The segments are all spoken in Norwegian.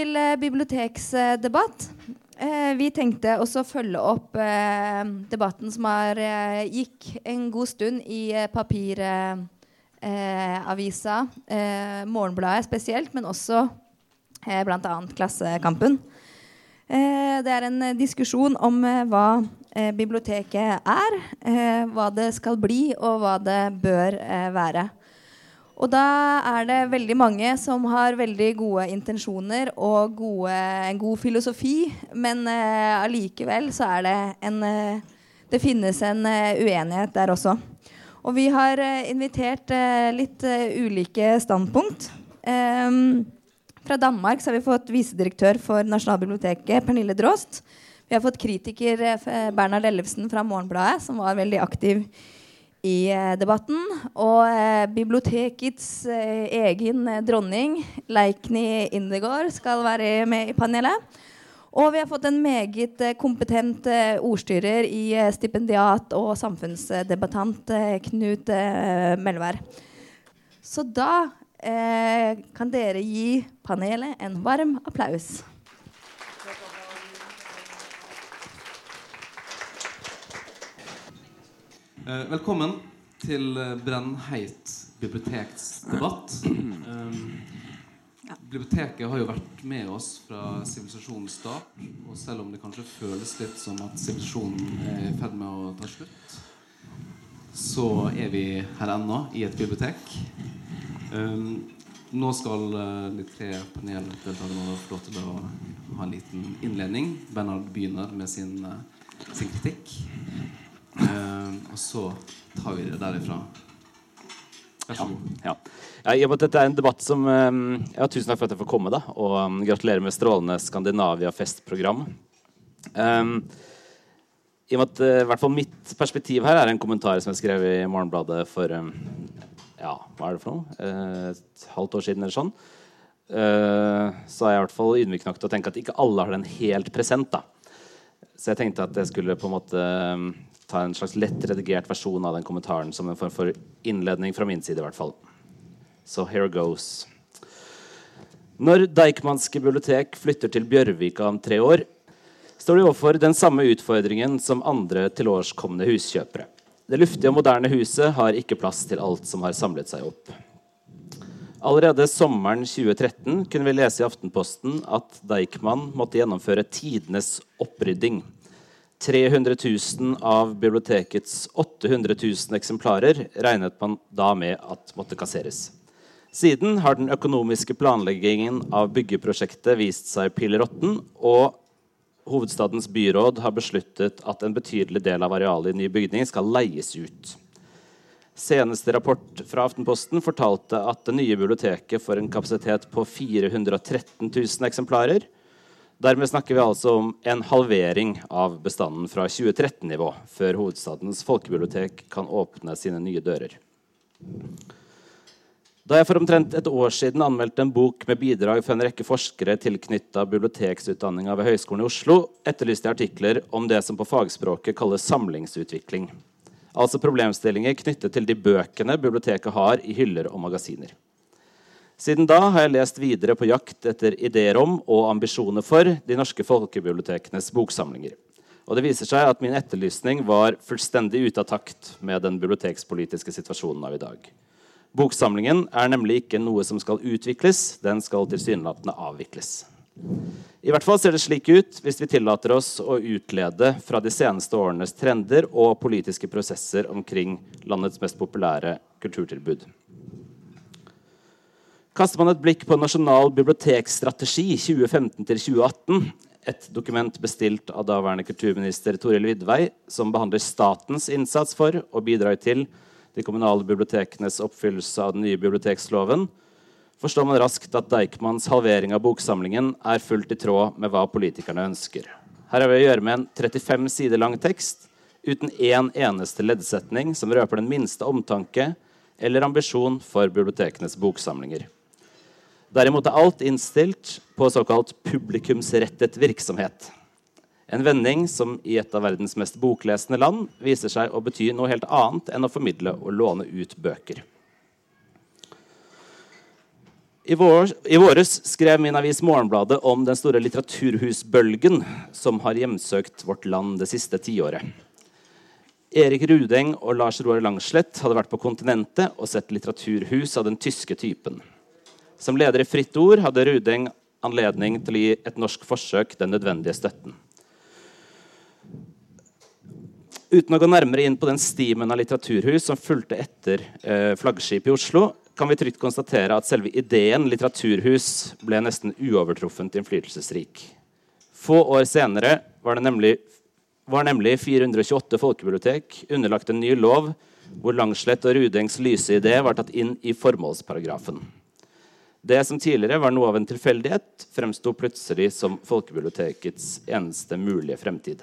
til eh, biblioteksdebatt. Eh, vi tenkte også å følge opp eh, debatten som har, gikk en god stund i papiravisa, Morgenbladet spesielt, men også eh, bl.a. Klassekampen. Det er en diskusjon om hva biblioteket er, hva det skal bli, og hva det bør være. Og da er det veldig mange som har veldig gode intensjoner og gode, en god filosofi, men allikevel uh, så er det en uh, Det finnes en uh, uenighet der også. Og vi har eh, invitert eh, litt eh, ulike standpunkt. Um, fra Danmark har vi fått visedirektør for Nasjonalbiblioteket, Pernille Drost. Vi har fått kritiker eh, Bernhard Ellefsen fra Morgenbladet, som var veldig aktiv i eh, debatten. Og eh, bibliotekets eh, egen dronning, Leikny Indegård, skal være med i panelet. Og vi har fått en meget eh, kompetent eh, ordstyrer i stipendiat og samfunnsdebattant Knut Melvær. Så da kan dere gi panelet en varm applaus. Velkommen til eh, Brennheit biblioteksdebatt. Um, biblioteket har jo vært med oss fra sivilisasjonens start. Og selv om det kanskje føles litt som at sivilisasjonen er i ferd med å ta slutt, så er vi her ennå, i et bibliotek. Um, nå skal uh, de tre paneldeltakerne få lov til å ha en liten innledning. Bernhard begynner med sin, sin kritikk. Eh, og så tar vi det derifra. Ja. Ja. Ja, dette er en debatt som um, ja, Tusen takk for at jeg får komme. da Og um, gratulerer med strålende Skandinavia-festprogram. Um, I og med at uh, hvert fall mitt perspektiv her er en kommentar som jeg skrev i Morgenbladet for um, Ja, hva er det for noe? Uh, et halvt år siden eller sånn. Uh, så er jeg i hvert fall ydmyk nok til å tenke at ikke alle har den helt present. da Så jeg tenkte at jeg skulle på en måte ta en slags lett redigert versjon av den kommentaren som en form for innledning fra min side. i hvert fall Så here goes. Når Deichmanske bibliotek flytter til Bjørvika om tre år, står de overfor den samme utfordringen som andre tilårskomne huskjøpere. Det luftige og moderne huset har ikke plass til alt som har samlet seg opp. Allerede sommeren 2013 kunne vi lese i Aftenposten at Deichman måtte gjennomføre tidenes opprydding. 300 000 av bibliotekets 800 000 eksemplarer regnet man da med at måtte kasseres. Siden har den økonomiske planleggingen av byggeprosjektet vist seg pilleråtten, og hovedstadens byråd har besluttet at en betydelig del av arealet i ny bygning skal leies ut. Seneste rapport fra Aftenposten fortalte at det nye biblioteket får en kapasitet på 413 000 eksemplarer. Dermed snakker vi altså om en halvering av bestanden fra 2013-nivå, før hovedstadens folkebibliotek kan åpne sine nye dører. Da jeg for omtrent et år siden anmeldte en bok med bidrag fra en rekke forskere tilknytta biblioteksutdanninga ved Høgskolen i Oslo, etterlyste jeg artikler om det som på fagspråket kalles samlingsutvikling. Altså problemstillinger knyttet til de bøkene biblioteket har i hyller og magasiner. Siden da har jeg lest videre på jakt etter ideer om og ambisjoner for de norske folkebibliotekenes boksamlinger. Og det viser seg at min etterlysning var fullstendig ute av takt med den bibliotekspolitiske situasjonen av i dag. Boksamlingen er nemlig ikke noe som skal utvikles, den skal tilsynelatende avvikles. I hvert fall ser det slik ut hvis vi tillater oss å utlede fra de seneste årenes trender og politiske prosesser omkring landets mest populære kulturtilbud. Kaster man et blikk på Nasjonal bibliotekstrategi 2015-2018, et dokument bestilt av daværende kulturminister Toril Vidvei, som behandler statens innsats for og bidrag til de kommunale bibliotekenes oppfyllelse av den nye biblioteksloven, forstår man raskt at Deichmans halvering av boksamlingen er fullt i tråd med hva politikerne ønsker. Her har vi å gjøre med en 35 sider lang tekst uten én eneste leddsetning som røper den minste omtanke eller ambisjon for bibliotekenes boksamlinger. Derimot er alt innstilt på såkalt publikumsrettet virksomhet. En vending som i et av verdens mest boklesende land viser seg å bety noe helt annet enn å formidle og låne ut bøker. I, vår, I våres skrev min avis Morgenbladet om den store litteraturhusbølgen som har hjemsøkt vårt land det siste tiåret. Erik Rudeng og Lars Roar Langslett hadde vært på kontinentet og sett litteraturhus av den tyske typen. Som leder i Fritt Ord hadde Rudeng anledning til å gi et norsk forsøk den nødvendige støtten. Uten å gå nærmere inn på den stimen av litteraturhus som fulgte etter eh, flaggskipet i Oslo, kan vi trygt konstatere at selve ideen litteraturhus ble nesten uovertruffent innflytelsesrik. Få år senere var, det nemlig, var nemlig 428 folkebibliotek underlagt en ny lov hvor Langslett og Rudengs lyse idé var tatt inn i formålsparagrafen. Det som tidligere var noe av en tilfeldighet, fremsto plutselig som folkebibliotekets eneste mulige fremtid.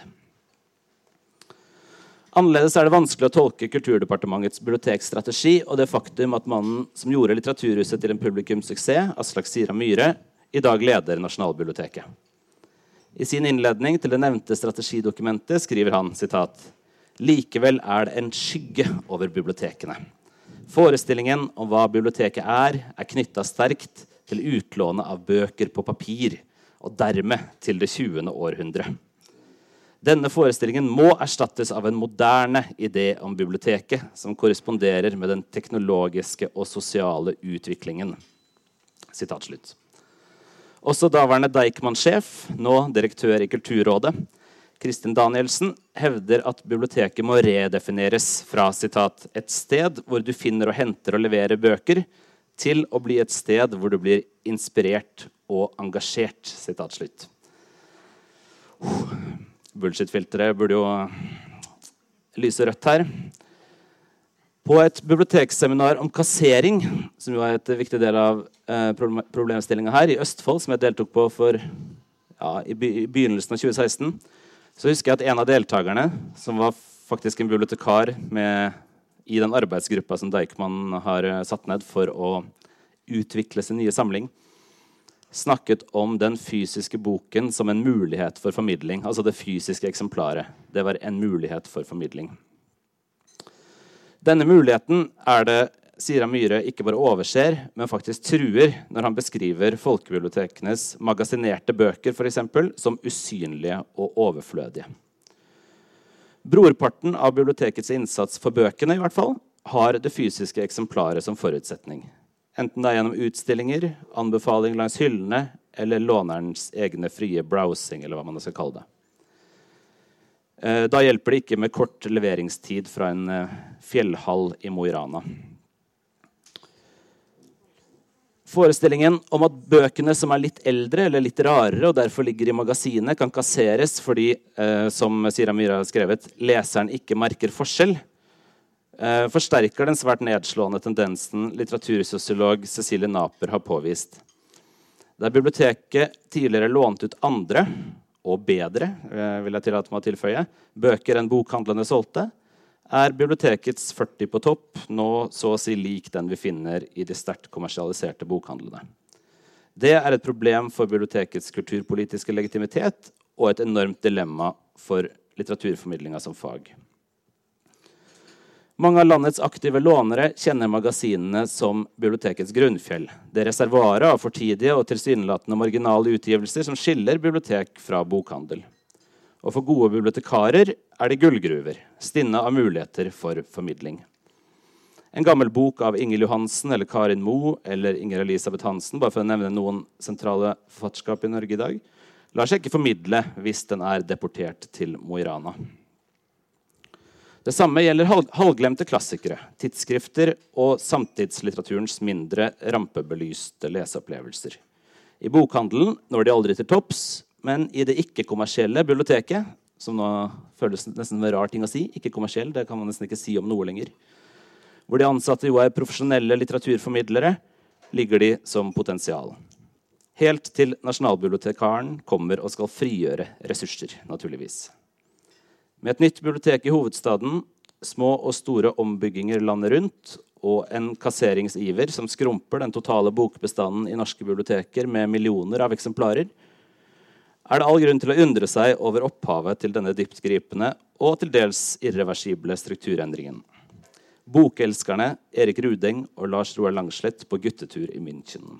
Annerledes er det vanskelig å tolke Kulturdepartementets bibliotekstrategi og det faktum at mannen som gjorde Litteraturhuset til en publikumssuksess, Aslak Sira Myhre, i dag leder Nasjonalbiblioteket. I sin innledning til det nevnte strategidokumentet skriver han sitat, Likevel er det en skygge over bibliotekene. Forestillingen om hva biblioteket er, er knytta sterkt til utlånet av bøker på papir, og dermed til det 20. århundre. Denne forestillingen må erstattes av en moderne idé om biblioteket som korresponderer med den teknologiske og sosiale utviklingen. Også daværende Deichman-sjef, nå direktør i Kulturrådet, Kristin Danielsen, hevder at biblioteket må redefineres fra citat, 'et sted hvor du finner og henter og leverer bøker', til å bli et sted hvor du blir inspirert og engasjert. Sitat slutt bullshit-filteret burde jo lyse rødt her. På et bibliotekseminar om kassering, som jo er et viktig del av eh, problemstillinga her, i Østfold, som jeg deltok på for, ja, i, begynnelsen av 2016, så husker jeg at en av deltakerne, som var faktisk en bibliotekar med, i den arbeidsgruppa som Deichman har eh, satt ned for å utvikle sin nye samling, snakket om den fysiske boken som en mulighet for formidling. Altså det fysiske eksemplaret. Det var en mulighet for formidling. Denne muligheten er det Sira Myhre ikke bare overser, men faktisk truer når han beskriver folkebibliotekenes magasinerte bøker for eksempel, som usynlige og overflødige. Brorparten av bibliotekets innsats for bøkene i hvert fall, har det fysiske eksemplaret som forutsetning. Enten det er gjennom utstillinger, anbefaling langs hyllene eller lånerens egne frie browsing, eller hva man skal kalle det. Eh, da hjelper det ikke med kort leveringstid fra en eh, fjellhall i Mo i Rana. Forestillingen om at bøkene som er litt eldre eller litt rarere, og derfor ligger i magasinet, kan kasseres fordi, eh, som Sira Myhre har skrevet, leseren ikke merker forskjell, eh, forsterker den svært nedslående tendensen litteratursosiolog Cecilie Naper har påvist. Der biblioteket tidligere lånte ut andre, og bedre, eh, vil jeg tillate meg å tilføye, bøker enn bokhandlene solgte, er bibliotekets 40 på topp nå så å si lik den vi finner i de sterkt kommersialiserte bokhandlene. Det er et problem for bibliotekets kulturpolitiske legitimitet og et enormt dilemma for litteraturformidlinga som fag. Mange av landets aktive lånere kjenner magasinene som bibliotekets grunnfjell. Det reservoaret av fortidige og tilsynelatende marginale utgivelser som skiller bibliotek fra bokhandel. Og for gode bibliotekarer er det gullgruver, stinne av muligheter for formidling. En gammel bok av Ingel Johansen eller Karin Moe eller Inger Elisabeth Hansen, bare for å nevne noen sentrale forfatterskap i Norge i dag, lar seg ikke formidle hvis den er deportert til Mo i Rana. Det samme gjelder halvglemte klassikere, tidsskrifter og samtidslitteraturens mindre rampebelyste leseopplevelser. I bokhandelen når de aldri til topps, men i det ikke-kommersielle biblioteket, som nå føles nesten en rar ting å si, ikke-kommersiell, det kan man nesten ikke si om noe lenger, hvor de ansatte jo er profesjonelle litteraturformidlere, ligger de som potensial. Helt til nasjonalbibliotekaren kommer og skal frigjøre ressurser, naturligvis. Med et nytt bibliotek i hovedstaden, små og store ombygginger landet rundt og en kasseringsiver som skrumper den totale bokbestanden i norske biblioteker med millioner av eksemplarer, er det all grunn til å undre seg over opphavet til denne dyptgripende og til dels irreversible strukturendringen. Bokelskerne Erik Rudeng og Lars Roar Langslett på guttetur i München.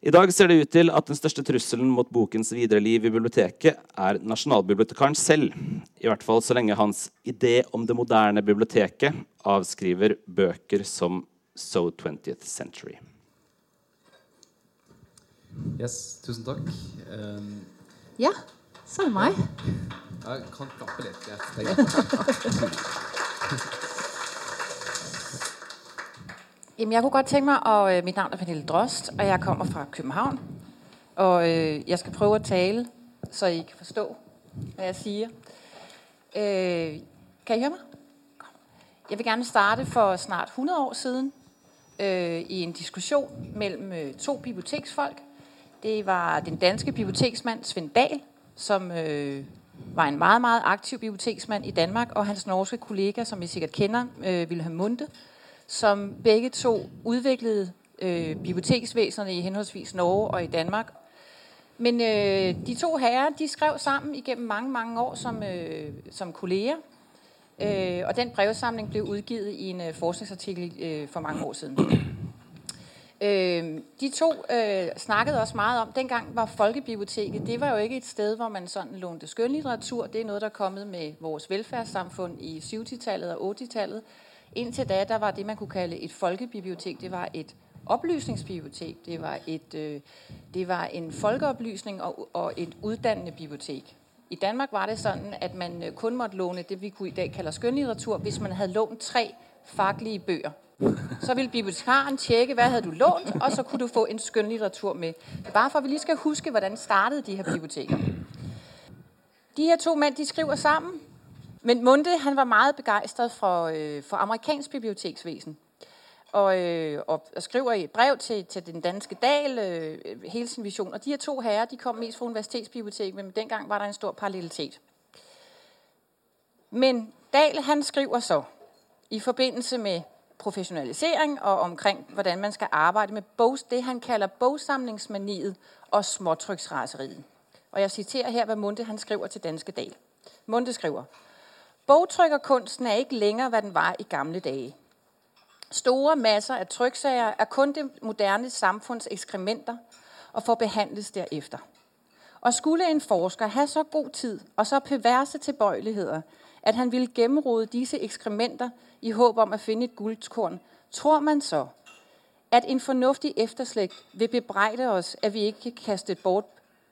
I dag ser det ut til at den største trusselen mot bokens videre liv i biblioteket er nasjonalbibliotekaren selv. I hvert fall så lenge hans idé om det moderne biblioteket avskriver bøker som So 20th Century. Yes, tusen takk. Um, Ja, så det meg. jeg kan klappe litt. Jeg, Jamen, jeg kunne godt tænke mig, og øh, mit navn er Pernille Drost, og jeg kommer fra København. Og øh, jeg skal prøve at tale, så I kan forstå, hvad jeg siger. Øh, kan I høre mig? Kom. Jeg vil gerne starte for snart 100 år siden øh, i en diskussion mellem øh, to biblioteksfolk. Det var den danske biblioteksmand Svend Dahl, som øh, var en meget, meget aktiv biblioteksmand i Danmark, og hans norske kollega, som I sikkert kender, øh, Wilhelm Munde, som begge to udviklede øh, biblioteksvæsenerne i henholdsvis Norge og i Danmark. Men øh, de to herrer, de skrev sammen igennem mange, mange år som, øh, som kolleger, øh, og den brevsamling blev udgivet i en øh, forskningsartikel øh, for mange år siden. Øh, de to øh, snakkede også meget om, dengang var folkebiblioteket, det var jo ikke et sted, hvor man sådan lånte skønlitteratur. Det er noget, der er kommet med vores velfærdssamfund i 70-tallet og 80-tallet. Indtil da, der var det, man kunne kalde et folkebibliotek. Det var et oplysningsbibliotek. Det var, et, øh, det var en folkeoplysning og, og et uddannende bibliotek. I Danmark var det sådan, at man øh, kun måtte låne det, vi kunne i dag kalder skønlitteratur, hvis man havde lånt tre faglige bøger. Så ville bibliotekaren tjekke, hvad havde du lånt, og så kunne du få en skønlitteratur med. Bare for, at vi lige skal huske, hvordan startede de her biblioteker. De her to de skriver sammen, men Munde, han var meget begejstret for, øh, for amerikansk biblioteksvæsen. Og, øh, og, og skriver i brev til, til den danske dal øh, hele sin vision. Og de her to herrer, de kom mest fra universitetsbibliotek, men dengang var der en stor parallelitet. Men Dahl, han skriver så, i forbindelse med professionalisering og omkring, hvordan man skal arbejde med bogs, det, han kalder bogsamlingsmaniet og småtryksraseriet. Og jeg citerer her, hva Munde han skriver til Danske Dal. Munde skriver, Bogtrykkerkunsten er ikke længere, hva den var i gamle dage. Store masser av tryksager er kun det moderne samfunns ekskrementer og får behandles derefter. Og skulle en forsker ha så god tid og så perverse tilbøyeligheter at han ville gjennomrode disse ekskrementer i håb om at finde et guldkorn, tror man så, at en fornuftig efterslægt vil bebrejde os, at vi ikke kan kaste bort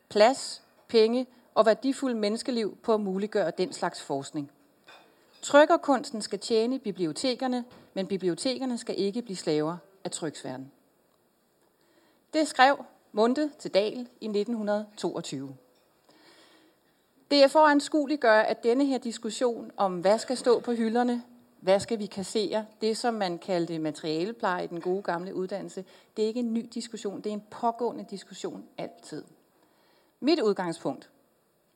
plads, penge og verdifullt menneskeliv på at muliggøre den slags forskning. Trykkerkunsten skal tjene bibliotekerne, men bibliotekerne skal ikke blive slaver af tryksverden. Det skrev Munde til Dal i 1922. Det er for at anskueliggøre, at denne her diskussion om, hvad skal stå på hylderne, hvad skal vi kassere, det som man kalte materialepleje i den gode gamle utdannelse, det er ikke en ny diskusjon. det er en pågående diskusjon alltid. Mitt utgangspunkt,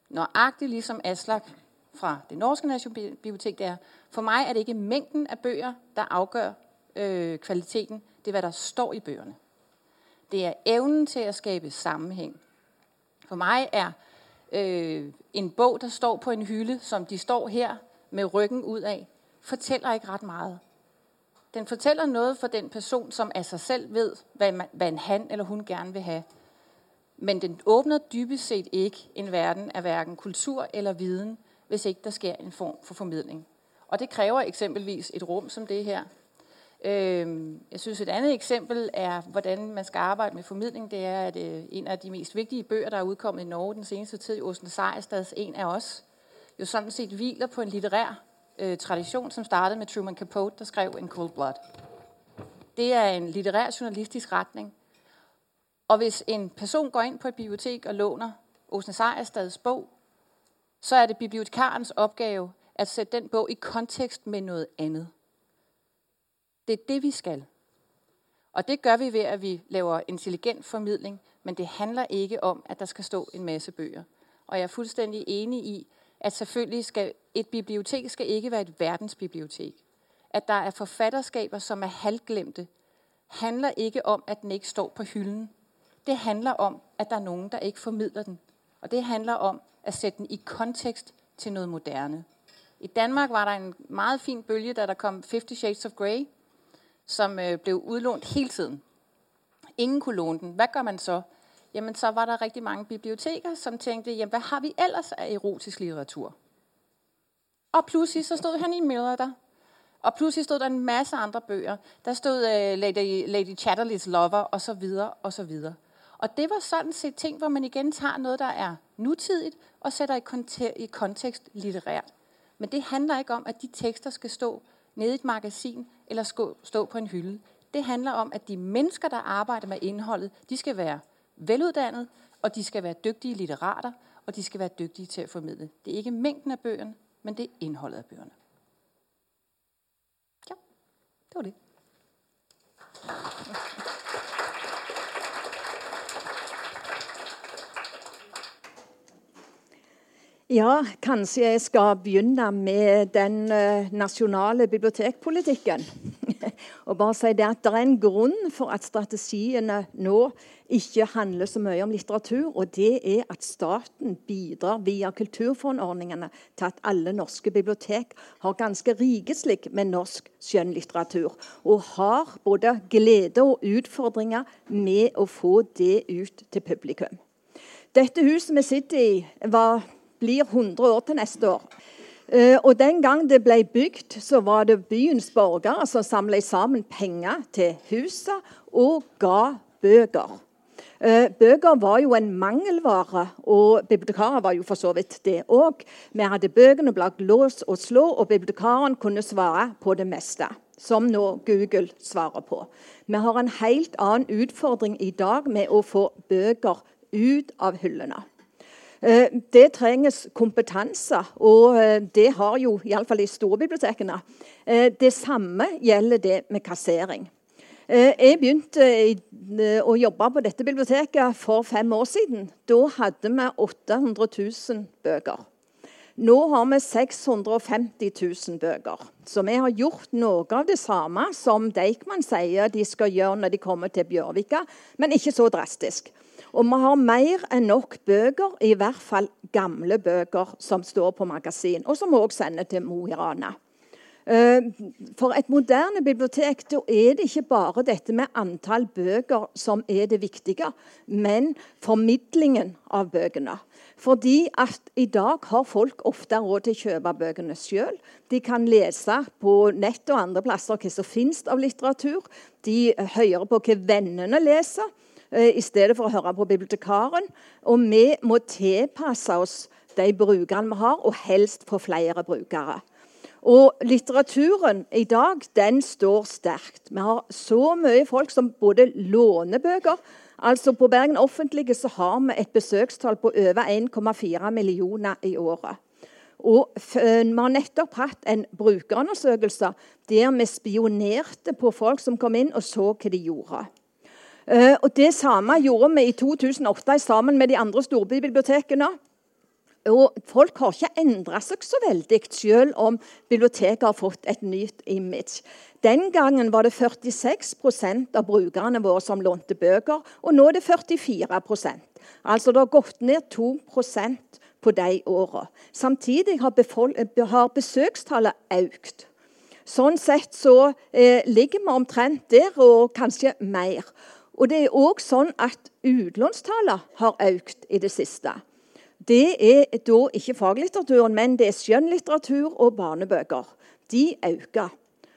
nøyaktig liksom Aslak fra det norske nasjonalbibliotek, det er, for meg er det ikke mængden av bøger, der avgjør øh, kvaliteten, det er, hva der står i bøgerne. Det er evnen til å skabe sammenheng. For meg er øh, en bok der står på en hylde, som de står her med ryggen ut af, fortæller ikke ret meget. Den fortæller noget for den person, som af sig selv ved, hvad, man, hvad en han eller hun gerne vil have. Men den åbner dybest set ikke en verden af hverken kultur eller viden, hvis ikke der sker en form for formidling. Og det kræver eksempelvis et rum som det her. Jeg synes, et andet eksempel er, hvordan man skal arbejde med formidling. Det er, at øh, en af de mest vigtige bøger, der er udkommet i Norge den seneste tid, Åsen Sejerstads En af os, jo sådan set hviler på en litterær øh, tradition, som startede med Truman Capote, der skrev En Cold Blood. Det er en litterær journalistisk retning. Og hvis en person går ind på et bibliotek og låner Åsen Sejerstads bog, så er det bibliotekarens opgave at sætte den bog i kontekst med noget andet. Det er det, vi skal. Og det gør vi ved, at vi laver intelligent formidling, men det handler ikke om, at der skal stå en masse bøger. Og jeg er fuldstændig enig i, at selvfølgelig skal et bibliotek skal ikke være et verdensbibliotek. At der er forfatterskaber, som er halvglemte, handler ikke om, at den ikke står på hylden. Det handler om, at der er nogen, der ikke formidler den. Og det handler om at sætte den i kontekst til noget moderne. I Danmark var der en meget fin bølge, da der kom 50 Shades of Grey, som øh, blev udlånt hele tiden. ingen kunne låne den. Hvad gør man så? Jamen, så var der rigtig mange biblioteker, som tænkte, jamen, hvad har vi ellers af erotisk litteratur? Og pludselig så stod i Miller der. Og pludselig stod der en masse andre bøger. Der stod uh, Lady, Lady Chatterleys Lover, og så videre, og så videre. Og det var sådan set ting, hvor man igen tager noget, der er nutidigt, og sætter i, konte- i kontekst litterært. Men det handler ikke om, at de tekster skal stå nede i et magasin, eller stå på en hylde. Det handler om, at de mennesker, der arbejder med indholdet, de skal være veluddannede, og de skal være dygtige litterater, og de skal være dygtige til at formidle. Det er ikke mængden af bøgerne, men det er indholdet af bøgerne. Ja, det var det. Ja, kanskje jeg skal begynne med den uh, nasjonale bibliotekpolitikken. og bare si det at Det er en grunn for at strategiene nå ikke handler så mye om litteratur. Og det er at staten bidrar via kulturfondordningene til at alle norske bibliotek har ganske rikeslig med norsk skjønnlitteratur. Og har både glede og utfordringer med å få det ut til publikum. Dette huset vi sitter i, var blir 100 år til neste år. Uh, og Den gang det ble bygd, så var det byens borgere som samlet sammen penger til huset og ga bøker. Uh, bøker var jo en mangelvare, og bibliotekarer var jo for så vidt det òg. Vi hadde bøkene blant lås og slå, og bibliotekaren kunne svare på det meste. Som nå Google svarer på. Vi har en helt annen utfordring i dag med å få bøker ut av hyllene. Eh, det trenges kompetanse, og eh, det har jo iallfall de store bibliotekene. Eh, det samme gjelder det med kassering. Jeg begynte å jobbe på dette biblioteket for fem år siden. Da hadde vi 800 000 bøker. Nå har vi 650 000 bøker. Så vi har gjort noe av det samme som Deichman sier de skal gjøre når de kommer til Bjørvika, men ikke så drastisk. Og vi har mer enn nok bøker, i hvert fall gamle bøker, som står på magasin, og som vi òg sender til Mo i Rana. Eh, for et moderne bibliotek da er det ikke bare dette med antall bøker som er det viktige, men formidlingen av bøkene. Fordi at i dag har folk ofte råd til å kjøpe bøkene sjøl. De kan lese på nett og andre plasser hva som finnes av litteratur. De hører på hva vennene leser. Eh, i stedet for å høre på bibliotekaren. Og vi må tilpasse oss de brukerne vi har, og helst få flere brukere. Og litteraturen i dag den står sterkt. Vi har så mye folk som både låner bøker Altså På Bergen Offentlige så har vi et besøkstall på over 1,4 millioner i året. Og Vi har nettopp hatt en brukerundersøkelse der vi spionerte på folk som kom inn og så hva de gjorde. Uh, og Det samme gjorde vi i 2008 sammen med de andre storbybibliotekene. Og Folk har ikke endra seg så veldig, selv om biblioteket har fått et nytt image. Den gangen var det 46% av brukerne våre som lånte bøker, og nå er det 44% Altså det har gått ned 2% på de åra. Samtidig har, har besøkstallet økt. Sånn sett så eh, ligger vi omtrent der, og kanskje mer. Og det er òg sånn at utlånstallene har økt i det siste. Det er da ikke faglitteraturen, men det er skjønnlitteratur og barnebøker. De øker.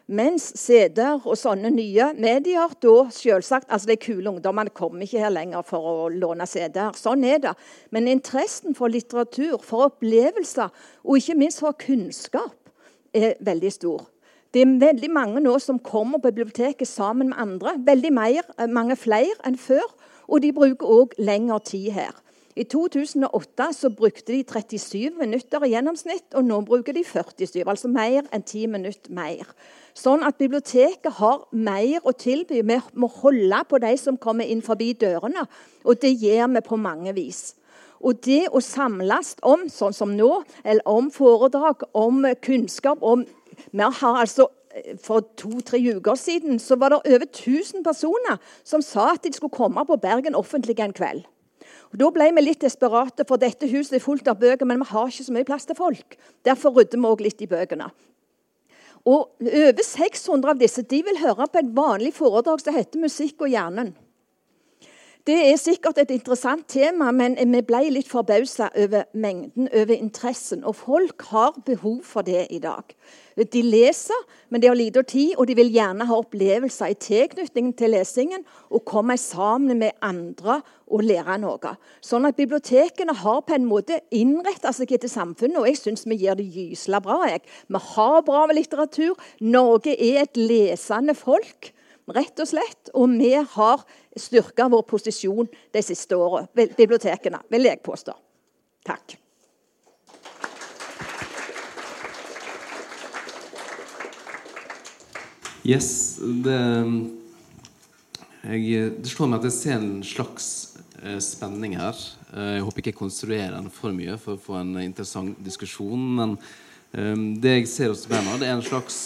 Mens CD-er og sånne nye medier da selvsagt, altså De kule ungdommene kommer ikke her lenger for å låne CD-er. Sånn er det. Men interessen for litteratur, for opplevelser og ikke minst for kunnskap er veldig stor. Det er veldig mange nå som kommer på biblioteket sammen med andre. Veldig mer, eh, mange flere enn før. Og de bruker òg lengre tid her. I 2008 så brukte de 37 minutter i gjennomsnitt, og nå bruker de 47. Altså mer enn 10 minutter mer. Sånn at biblioteket har mer å tilby. Vi må holde på de som kommer inn forbi dørene, og det gjør vi på mange vis. Og det å samles om, sånn som nå, eller om foredrag, om kunnskap, om vi har altså eh, for to-tre uker siden så var det over 1000 personer som sa at de skulle komme på Bergen offentlig en kveld. Og Da ble vi litt desperate, for dette huset er fullt av bøker, men vi har ikke så mye plass til folk. Derfor rydder vi òg litt i bøkene. Og Over 600 av disse de vil høre på et vanlig foredrag som heter 'Musikk og hjernen'. Det er sikkert et interessant tema, men vi ble litt forbausa over mengden, over interessen. Og folk har behov for det i dag. De leser, men de har lite tid, og de vil gjerne ha opplevelser i tilknytning til lesingen og komme sammen med andre og lære noe. Sånn at Bibliotekene har på en måte innretta seg etter samfunnet, og jeg syns vi gjør det gysla bra. Jeg. Vi har bra med litteratur. Norge er et lesende folk rett og slett. Og vi har styrka vår posisjon de siste åra, bibliotekene, vil jeg påstå. Takk. Yes, det, jeg, det slår meg at jeg ser en slags eh, spenning her. Eh, jeg håper ikke jeg konstruerer den for mye for å få en interessant diskusjon. Men eh, det jeg ser hos Bernhard, er en slags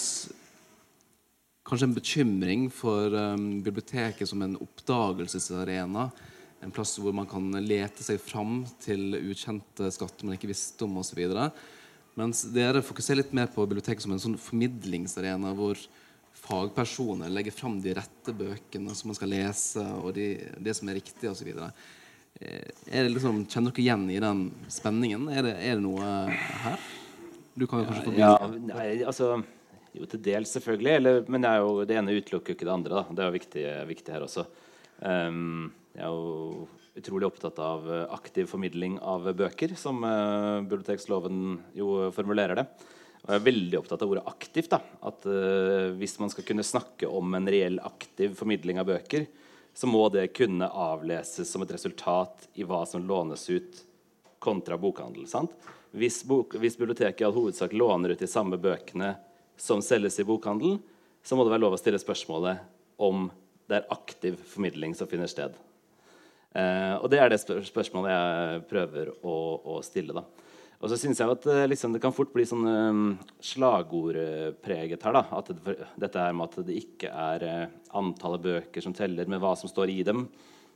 kanskje en bekymring for um, biblioteket som en oppdagelsesarena. En plass hvor man kan lete seg fram til ukjente skatter man ikke visste om osv. Mens dere fokuserer litt mer på biblioteket som en sånn formidlingsarena hvor fagpersoner legger fram de rette bøkene som man skal lese, og de, det som er riktig osv. Eh, liksom, kjenner dere igjen i den spenningen? Er det, er det noe her? Du kan jo kanskje få begynne. Ja, nei, altså jo, til dels, selvfølgelig. Eller, men jo, det, ene utelukker ikke det andre. Da. Det er jo viktig, viktig her også. Um, jeg er jo utrolig opptatt av aktiv formidling av bøker, som uh, biblioteksloven jo formulerer det. Og jeg er veldig opptatt av ordet aktivt. da, at uh, Hvis man skal kunne snakke om en reell aktiv formidling av bøker, så må det kunne avleses som et resultat i hva som lånes ut kontra bokhandel. sant? Hvis, bok, hvis biblioteket i all hovedsak låner ut de samme bøkene som selges i bokhandelen, så må det være lov å stille spørsmålet om det er aktiv formidling som finner sted. Eh, og det er det spørsmålet jeg prøver å, å stille. da. Og så syns jeg at eh, liksom, det kan fort bli sånn um, slagordpreget her. da, at det, Dette her med at det ikke er uh, antallet bøker som teller, men hva som står i dem.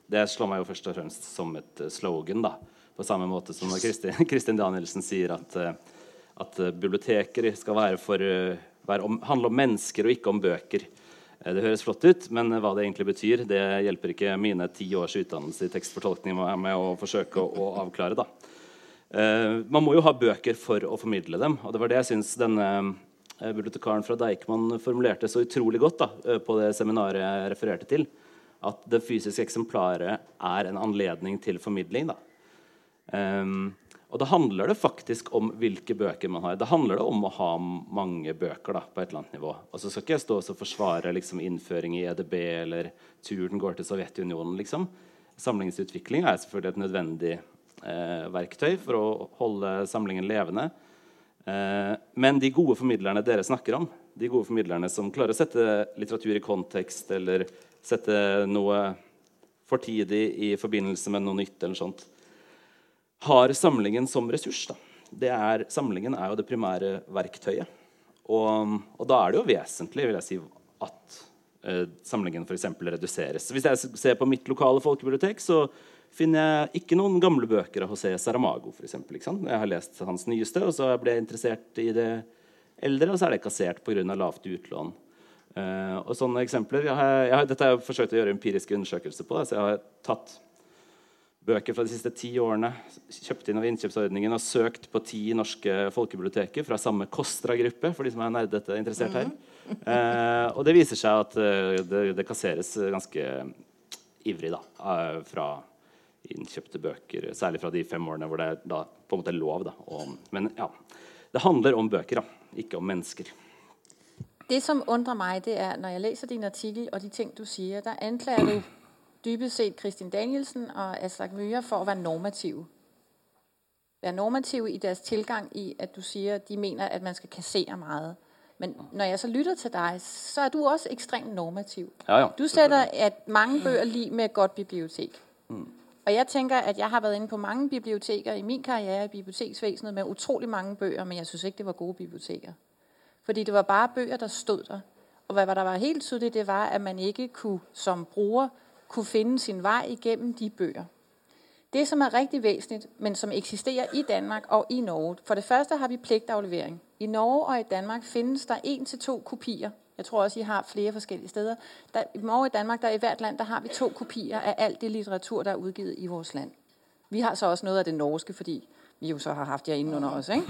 Det slår meg jo først og fremst som et slogan. da, På samme måte som når Kristin, Kristin Danielsen sier at, uh, at biblioteker skal være for uh, om, handle om mennesker og ikke om bøker. Eh, det høres flott ut, men hva det egentlig betyr, det hjelper ikke mine ti års utdannelse i tekstfortolkning med å forsøke å, avklare. da. Uh, man må jo ha bøker for å formidle dem, og det var det jeg syns denne bibliotekaren fra Deichman formulerte så utrolig godt da, på det seminaret jeg refererte til. At det fysiske eksemplaret er en anledning til formidling. da. Um, og da handler det faktisk om hvilke bøker man har. Da handler det om å ha mange bøker da, på et eller annet nivå. Og så skal ikke jeg stå og forsvare liksom, innføring i EDB eller turen går til Sovjetunionen. liksom. Samlingsutvikling er selvfølgelig et nødvendig eh, verktøy for å holde samlingen levende. Eh, men de gode formidlerne dere snakker om, de gode formidlerne som klarer å sette litteratur i kontekst eller sette noe fortidig i forbindelse med noe nytt, eller sånt, har samlingen som ressurs. Er, samlingen er jo det primære verktøyet. Og, og, da er det jo vesentlig vil jeg si, at eh, samlingen f.eks. reduseres. Hvis jeg ser på mitt lokale folkebibliotek, så finner jeg ikke noen gamle bøker av José Saramago. For eksempel, jeg har lest hans nyeste, og så ble jeg interessert i det eldre, og så er det kassert pga. lavt utlån. Eh, og sånne eksempler, jeg har, jeg har, Dette har jeg forsøkt å gjøre empiriske undersøkelser på. så jeg har tatt bøker fra de siste ti årene, kjøpt inn av innkjøpsordningen og søkt på ti norske folkebiblioteker fra samme Kostra-gruppe, for de som er nerdete interessert her. Eh, og det viser seg at uh, det, det, kasseres ganske ivrig da, uh, fra innkjøpte bøker, særlig fra de fem årene hvor det er da, på en måte lov. Da. om, men ja, det handler om bøker, da, ikke om mennesker. Det som undrer meg, det er når jeg leser din artikkel og de ting du sier, da anklager du dybest set Kristin Danielsen og Aslak Myhre for å være normative. Være normative i deres tilgang i, at du sier de mener, at man skal kassere meget. Men når jeg så lytter til deg, så er du også ekstremt normativ. Ja, ja, du setter at mange bøger lige med et godt bibliotek. Mm. Og jeg tenker at jeg har vært inne på mange biblioteker i min karriere i biblioteksvesenet med utrolig mange bøger, men jeg syns ikke det var gode biblioteker. Fordi det var bare bøger der stod der. Og hva der var helt tydelig, det var at man ikke kunne som bruker kunne finne sin vei igennem de bøger. Det som er riktig væsentligt, men som eksisterer i Danmark og i Norge For det første har vi pligtaflevering. I Norge og i Danmark finnes der en til to kopier Jeg tror også, I har flere forskellige steder. Der, I Norge og i Danmark, der i hvert land, der har vi to kopier af alt det litteratur, der er udgivet i vores land. Vi har så også noget af det norske, fordi vi jo så har haft jer inde under os. Ikke?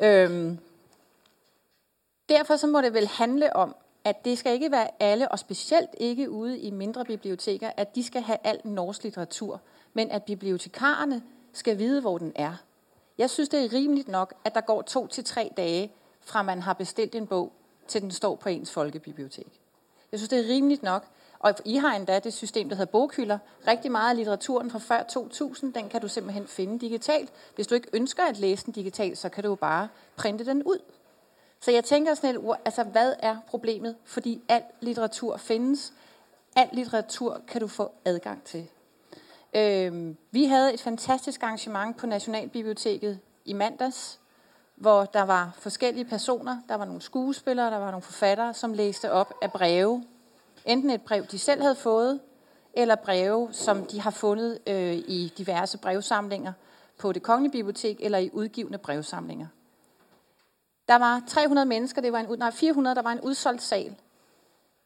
øhm, derfor så må det vel handle om, at det skal ikke være alle, og specielt ikke ude i mindre biblioteker, at de skal have alt norsk litteratur, men at bibliotekarerne skal vide, hvor den er. Jeg synes, det er rimeligt nok, at der går to til tre dage, fra man har bestilt en bog, til den står på ens folkebibliotek. Jeg synes, det er rimeligt nok. Og I har endda det system, der hedder boghylder. Rigtig meget af litteraturen fra før 2000, den kan du simpelthen finde digitalt. Hvis du ikke ønsker at læse den digitalt, så kan du jo bare printe den ud. Så jeg tænker sådan et, altså hvad er problemet? Fordi al litteratur findes. Al litteratur kan du få adgang til. Øh, vi havde et fantastisk arrangement på Nationalbiblioteket i mandags, hvor der var forskellige personer. Der var nogle skuespillere, der var nogle forfattere, som læste op af breve. Enten et brev, de selv havde fået, eller breve, som de har fundet øh, i diverse brevsamlinger på det kongelige bibliotek eller i udgivende brevsamlinger. Der var 300 mennesker, det var en, nej, 400, der var en udsolgt sal.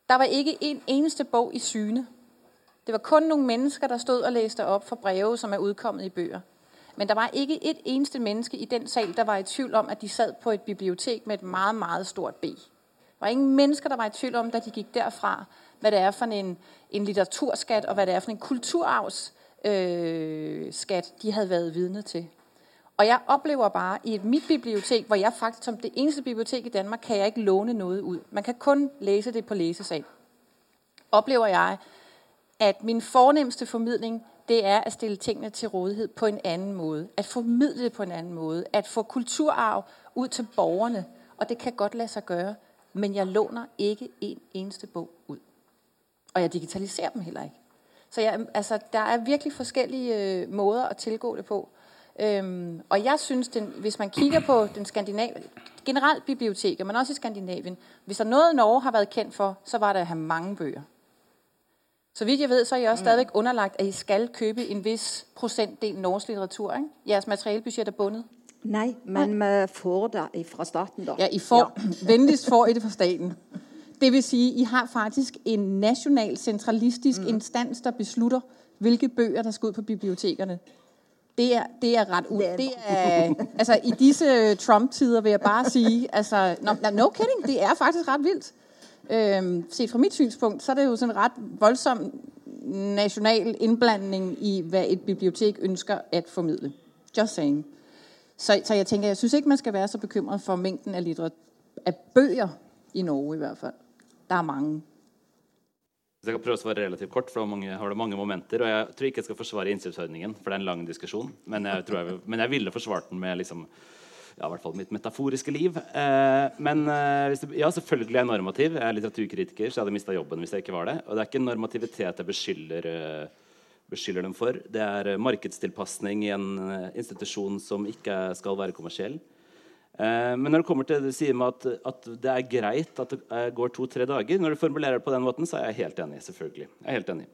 Der var ikke en eneste bog i syne. Det var kun nogle mennesker, der stod og læste op for breve, som er udkommet i bøger. Men der var ikke et eneste menneske i den sal, der var i tvivl om, at de sad på et bibliotek med et meget, meget stort B. Der var ingen mennesker, der var i tvivl om, da de gik derfra, hvad det er for en, en litteraturskat, og hvad det er for en kulturarvsskat, øh, de havde været vidne til. Og jeg oplever bare i mit bibliotek, hvor jeg faktisk som det eneste bibliotek i Danmark, kan jeg ikke låne noget ud. Man kan kun læse det på læsesal. Oplever jeg, at min fornemmeste formidling, det er at stille tingene til rådighed på en anden måde. At formidle det på en anden måde. At få kulturarv ud til borgerne. Og det kan godt lade sig gøre. Men jeg låner ikke en eneste bog ud. Og jeg digitaliserer dem heller ikke. Så jeg, altså, der er virkelig forskellige øh, måder at tilgå det på. Øhm, og jeg synes, den, hvis man kigger på den skandinav... generelt biblioteker, men også i Skandinavien, hvis der noget Norge har været kendt for, så var det at have mange bøger. Så vidt jeg ved, så er I også mm. stadigvæk underlagt, at I skal købe en vis procentdel norsk litteratur. Ikke? Jeres materialbudget er bundet. Nej, men vi får det fra staten, da. Ja, I får, ja. venligst får I det fra staten. Det vil sige, I har faktisk en national, centralistisk mm. instans, der beslutter, hvilke bøger, der skal ud på bibliotekerne. Det er, det er ret ud. Det er, altså, I disse Trump-tider vil jeg bare sige, altså, no, no kidding, det er faktisk ret vildt. Øhm, set fra mit synspunkt, så er det jo sådan en ret voldsom national indblanding i, hvad et bibliotek ønsker at formidle. Just saying. Så, så jeg tænker, jeg synes ikke, man skal være så bekymret for mængden af, litter, af bøger i Norge i hvert fald. Der er mange. Jeg kan prøve å svare relativt kort, for mange, har det mange momenter. Og jeg tror ikke jeg skal forsvare innkjøpsordningen, for det er en lang diskusjon. Men jeg, jeg, men jeg ville forsvart den med liksom, ja, i hvert fall mitt metaforiske liv. Eh, men eh, det, ja, selvfølgelig er jeg normativ. Jeg er litteraturkritiker, så jeg hadde mista jobben hvis jeg ikke var det. Og det er ikke normativitet jeg beskylder, eh, beskylder dem for. Det er eh, markedstilpasning i en eh, institusjon som ikke skal være kommersiell. Eh, men når det kommer til det du sier med at, at, det er greit at det går to-tre dager Når du formulerer det på den måten, så er jeg helt enig. selvfølgelig. Jeg er helt enig.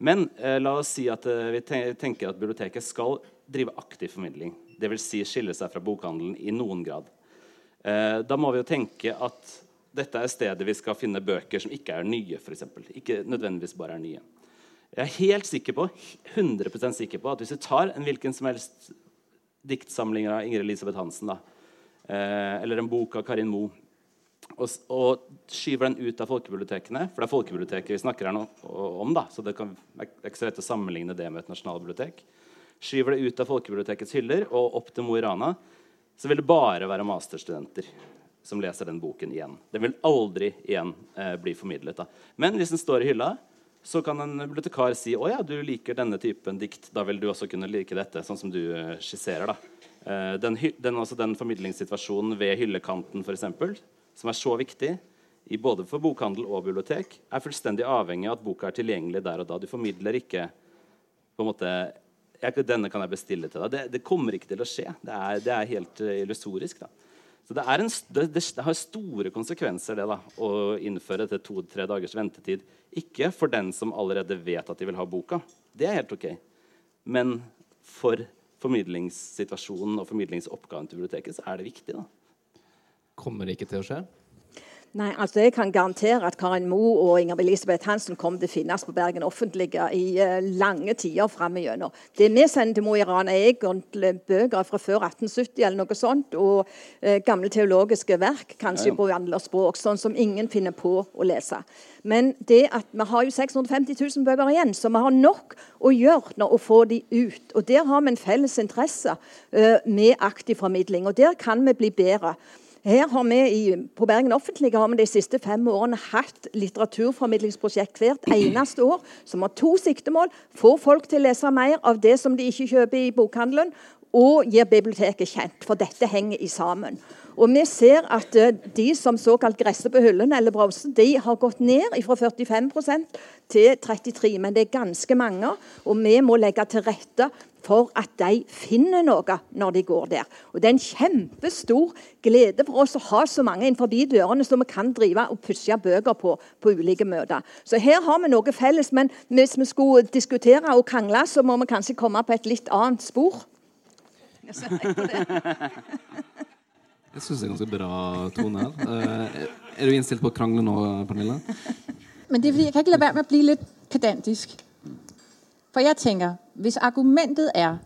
Men la oss si at vi tenker at biblioteket skal drive aktiv formidling. Dvs. Si skille seg fra bokhandelen i noen grad. Eh, da må vi jo tenke at dette er stedet vi skal finne bøker som ikke er nye. For eksempel. ikke nødvendigvis bare er nye. Jeg er helt sikker på, 100% sikker på at hvis du tar en hvilken som helst diktsamling av Ingrid Elisabeth Hansen, da, eh, eller en bok av Karin Moe, og, og, skyver den ut av folkebibliotekene For det er folkebiblioteket vi snakker her nå, om, da, så det, kan, er ikke så lett å sammenligne det med et nasjonalbibliotek skyver det ut av folkebibliotekets hyller og opp til Mo i Rana, så vil det bare være masterstudenter som leser den boken igjen. Den vil aldri igjen eh, bli formidlet. Da. Men hvis den står i hylla, så kan en bibliotekar si å ja, du liker denne typen dikt. Da vil du også kunne like dette, sånn som du eh, skisserer. da. Eh, den, den, altså den formidlingssituasjonen ved hyllekanten, eksempel, som er så viktig i både for bokhandel og bibliotek, er fullstendig avhengig av at boka er tilgjengelig der og da. Du formidler ikke på en måte jeg, denne kan jeg bestille til deg. Det, det, kommer ikke til å skje. Det er, det er helt uh, illusorisk. Da. Så det, en, det, det, har store konsekvenser det da, å innføre etter to-tre dagers ventetid. Ikke for den som allerede vet at de vil ha boka. Det er helt ok. Men for formidlingssituasjonen og formidlingsoppgaven til biblioteket så er det viktig. da. Kommer det ikke til å skje? Nei, altså Jeg kan garantere at Karin Moe og Inger Elisabeth Hansen kommer til å finnes på Bergen Offentlige i uh, lange tider framover. Det vi sender til Mo i Rana, er egentlig bøker fra før 1870 eller noe sånt, og eh, gamle teologiske verk, kanskje ja, ja. på andre språk, sånn som ingen finner på å lese. Men det at vi har jo 650 000 bøker igjen, så vi har nok å gjøre når å få de ut. Og Der har vi en felles interesse uh, med aktiv formidling, og der kan vi bli bedre. Her har vi i, På Bergen Offentlige har vi de siste fem årene hatt litteraturformidlingsprosjekt hvert eneste år som har to siktemål. Få folk til å lese mer av det som de ikke kjøper i bokhandelen, og gjør biblioteket kjent. For dette henger i sammen. Og vi ser at eh, de som såkalt gresser på hyllene eller browser, de har gått ned fra 45% til 33 Men det er ganske mange, og vi må legge til rette for at de finner noe når de går der. Og Det er en kjempestor glede for oss å ha så mange innenfor dørene som vi kan drive og pusse bøker på på ulike møter. Så her har vi noe felles. Men hvis vi skulle diskutere og krangle, så må vi kanskje komme på et litt annet spor. Jeg ser på det. Jeg syns det er ganske bra tone her. Uh, er du innstilt på å krangle nå, Pernille? Men det er fordi jeg kan ikke la være med å bli litt pedantisk. For jeg tenker, hvis argumentet er,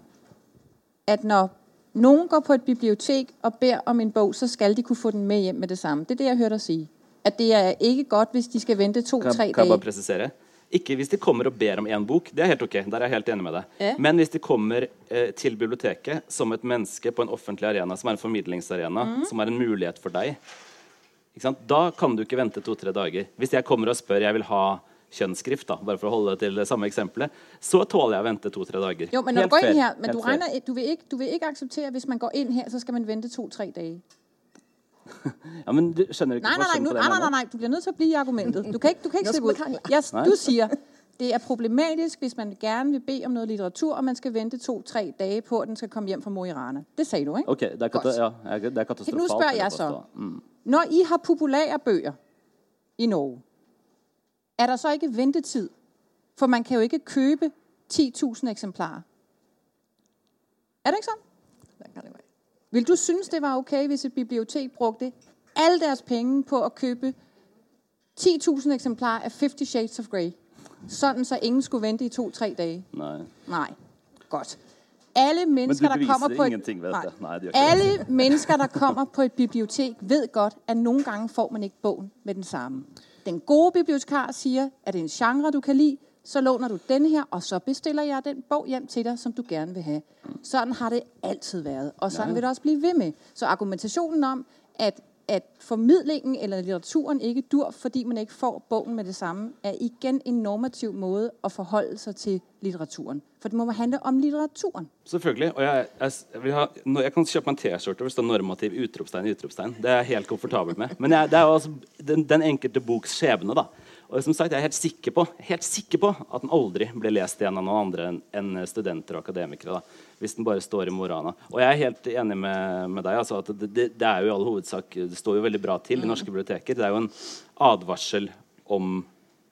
at når noen går på et bibliotek og ber om en bok, så skal de kunne få den med hjem med det samme. Det er det jeg hørte deg si. At det er ikke godt hvis de skal vente to-tre dager. Kan jeg bare presisere? Ikke hvis de kommer og ber om én bok. Det er helt ok. Der er jeg helt enig med deg. Ja. Men hvis de kommer eh, til biblioteket som et menneske på en offentlig arena, som er en formidlingsarena, mm. som er en mulighet for deg, da kan du ikke vente to-tre dager. Hvis jeg kommer og spør jeg vil ha kjønnsskrift, da, bare for å holde til det samme eksempelet, så tåler jeg å vente to-tre dager. Jo, men når du går inn her, men du, regner, du, vil ikke, du vil ikke akseptere hvis man går inn her, så skal man vente to-tre dager? Ja, men du skjønner ikke nei, nei, nei, det? Nei, nei, nei, du blir nødt til å bli i argumentet. Du kan ikke, du kan ikke slippe ut. Yes, du sier det er problematisk hvis man gjerne vil be om noe litteratur, og man skal vente to-tre dager på at den skal komme hjem fra Mo i Rana. Det sa du, ikke? Ok, det er, ja, det er katastrofalt. Nå spør jeg så. Mm. Når I har populære bøker i Norge er der så ikke ventetid? For man kan jo ikke købe 10.000 eksemplarer. Er det ikke sånn? Vil du synes det var ok hvis et bibliotek brugte alle deres penge på å købe 10.000 eksemplarer av Fifty Shades of Grey? Sånn så ingen skulle vente i to-tre dager? Nei. Nei. Godt. Alle mennesker, der kommer på et, nej, nei, alle mennesker der kommer på et bibliotek, ved godt at noen ganger får man ikke bogen med den samme. Den gode bibliotekar sier at det er en genre du kan lide, så låner du denne her, og så bestiller jeg den bog hjem til deg som du gjerne vil ha. Sånn har det alltid vært, og sånn vil det også bli ved med. Så argumentasjonen om at at formidlingen eller litteraturen ikke dur fordi man ikke får boken med det samme, er igjen en normativ måte å forholde seg til litteraturen. For det må handle om litteraturen. Selvfølgelig. Og jeg, jeg, jeg, ha, jeg kan kjøpe meg en T-skjorte hvor det står 'normativ utropstegn'. utropstegn. Det er jeg helt komfortabel med. Men det er jo altså den, den enkelte boks skjebne. da. Og som sagt, Jeg er helt sikker på, helt sikker på at den aldri blir lest igjen av noen andre enn studenter og akademikere. da, Hvis den bare står i Morana. Og jeg er helt enig med, med deg. altså det, det, det, er jo i all hovedsak, det står jo veldig bra til i norske biblioteker. Det er jo en advarsel om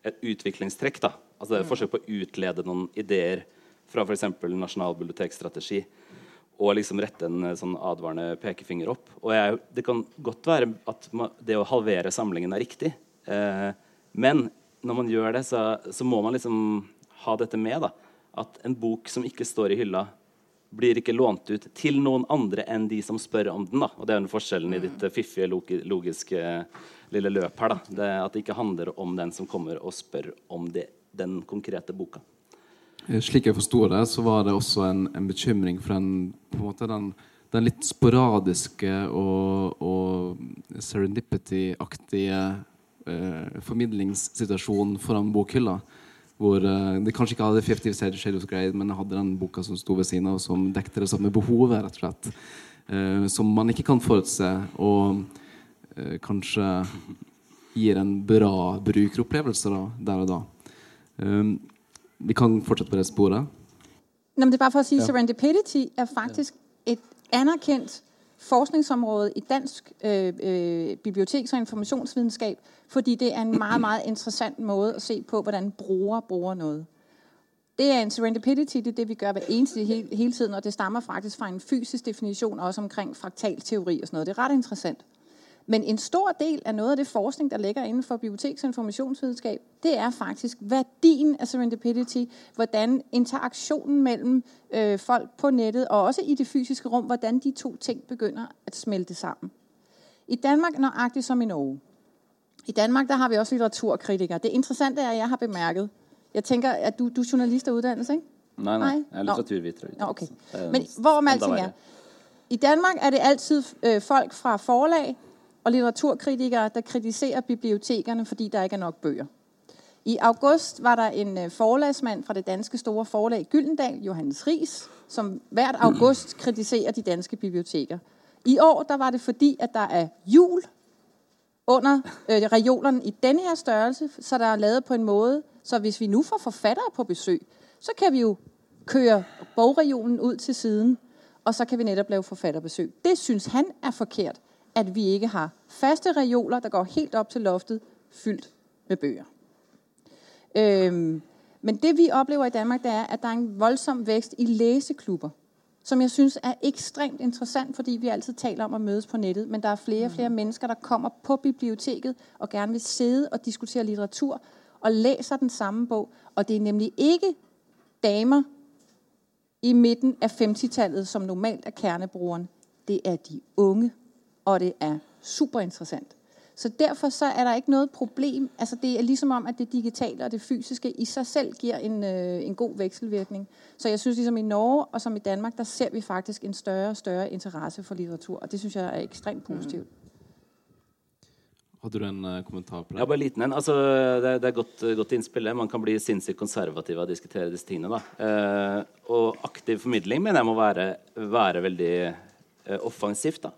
et utviklingstrekk. da, altså det er et forsøk på å utlede noen ideer fra f.eks. nasjonal bibliotekstrategi og liksom rette en sånn advarende pekefinger opp. Og jeg, Det kan godt være at det å halvere samlingen er riktig. Eh, men når man gjør det, så, så, må man liksom ha dette med. da, At en bok som ikke står i hylla, blir ikke lånt ut til noen andre enn de som spør om den. da, og Det er den forskjellen i ditt uh, fiffige, logiske uh, lille løp her. da, det, At det ikke handler om den som kommer og spør om det, den konkrete boka. Eh, slik jeg forsto det, så var det også en, en bekymring for den, måte den, den litt sporadiske og, og serendipity-aktige eh, formidlingssituasjon foran bokhylla. Hvor eh, det kanskje ikke hadde 50 Shades of Grey, men hadde den boka som sto ved siden av, som dekte det samme behovet, rett og slett. Eh, som man ikke kan forutse, og eh, kanskje gir en bra brukeropplevelse da, der og da. Um, vi kan fortsette på det sporet. Nå, det er bare for å si ja. Serendipity er faktisk et anerkjent forskningsområde i dansk øh, øh, biblioteks- og informasjonsvitenskap, fordi det er en meget, meget interessant måte å se på, hvordan brugere bruger noget. Det er en serendipity, det er det, vi gør hver eneste hele, hele tiden, og det stammer faktisk fra en fysisk definisjon også omkring fraktalteori og noget. Det er ret interessant. Men en stor del af noget af det forskning, der ligger inden for biblioteks- og informationsvidenskab, det er faktisk værdien af serendipity, hvordan interaktionen mellem øh, folk på nettet og også i det fysiske rum, hvordan de to ting begynder at smelte sammen. I Danmark nøjagtigt som i Norge. I Danmark der har vi også litteraturkritikere. Det interessante er, at jeg har bemærket, jeg tænker, at du, du er journalist af uddannelse, ikke? Nei, nei. Jeg er litteraturviter. Nå, okay. Er Men hvor hvorom alting er, i Danmark er det altid øh, folk fra forlag og litteraturkritikere, der kritiserer bibliotekerne, fordi der ikke er nok bøger. I august var der en forlagsmann forlagsmand fra det danske store forlag Gyldendal, Johannes Ries, som hvert august kritiserer de danske biblioteker. I år der var det fordi, at der er jul under øh, reolerne i denne her størrelse, så der er lavet på en måde, så hvis vi nu får forfattere på besøg, så kan vi jo køre bogregionen ud til siden, og så kan vi netop lave forfatterbesøg. Det synes han er forkert, at vi ikke har faste reoler, der går helt op til loftet, fyldt med bøger. Øhm, men det vi oplever i Danmark, det er, at der er en voldsom vækst i læseklubber, som jeg synes er ekstremt interessant, fordi vi altid taler om at mødes på nettet, men der er flere og flere mennesker, der kommer på biblioteket og gerne vil sidde og diskutere litteratur og læser den samme bog. Og det er nemlig ikke damer i midten af 50-tallet, som normalt er kernebrugeren. Det er de unge, og det er super interessant. Så derfor så er der ikke noget problem. Altså det er ligesom om, at det digitale og det fysiske i sig selv giver en, øh, en god vekselvirkning. Så jeg synes ligesom i Norge og som i Danmark, der ser vi faktisk en større og større interesse for litteratur. Og det synes jeg er ekstremt positivt. Hadde du en eh, kommentar på det? Ja, bare liten en. Altså, det, er, det er godt, godt innspill. Man kan bli sinnssykt konservativ av å diskutere disse tingene. Da. Eh, og aktiv formidling mener jeg må være, være veldig eh, offensivt. da.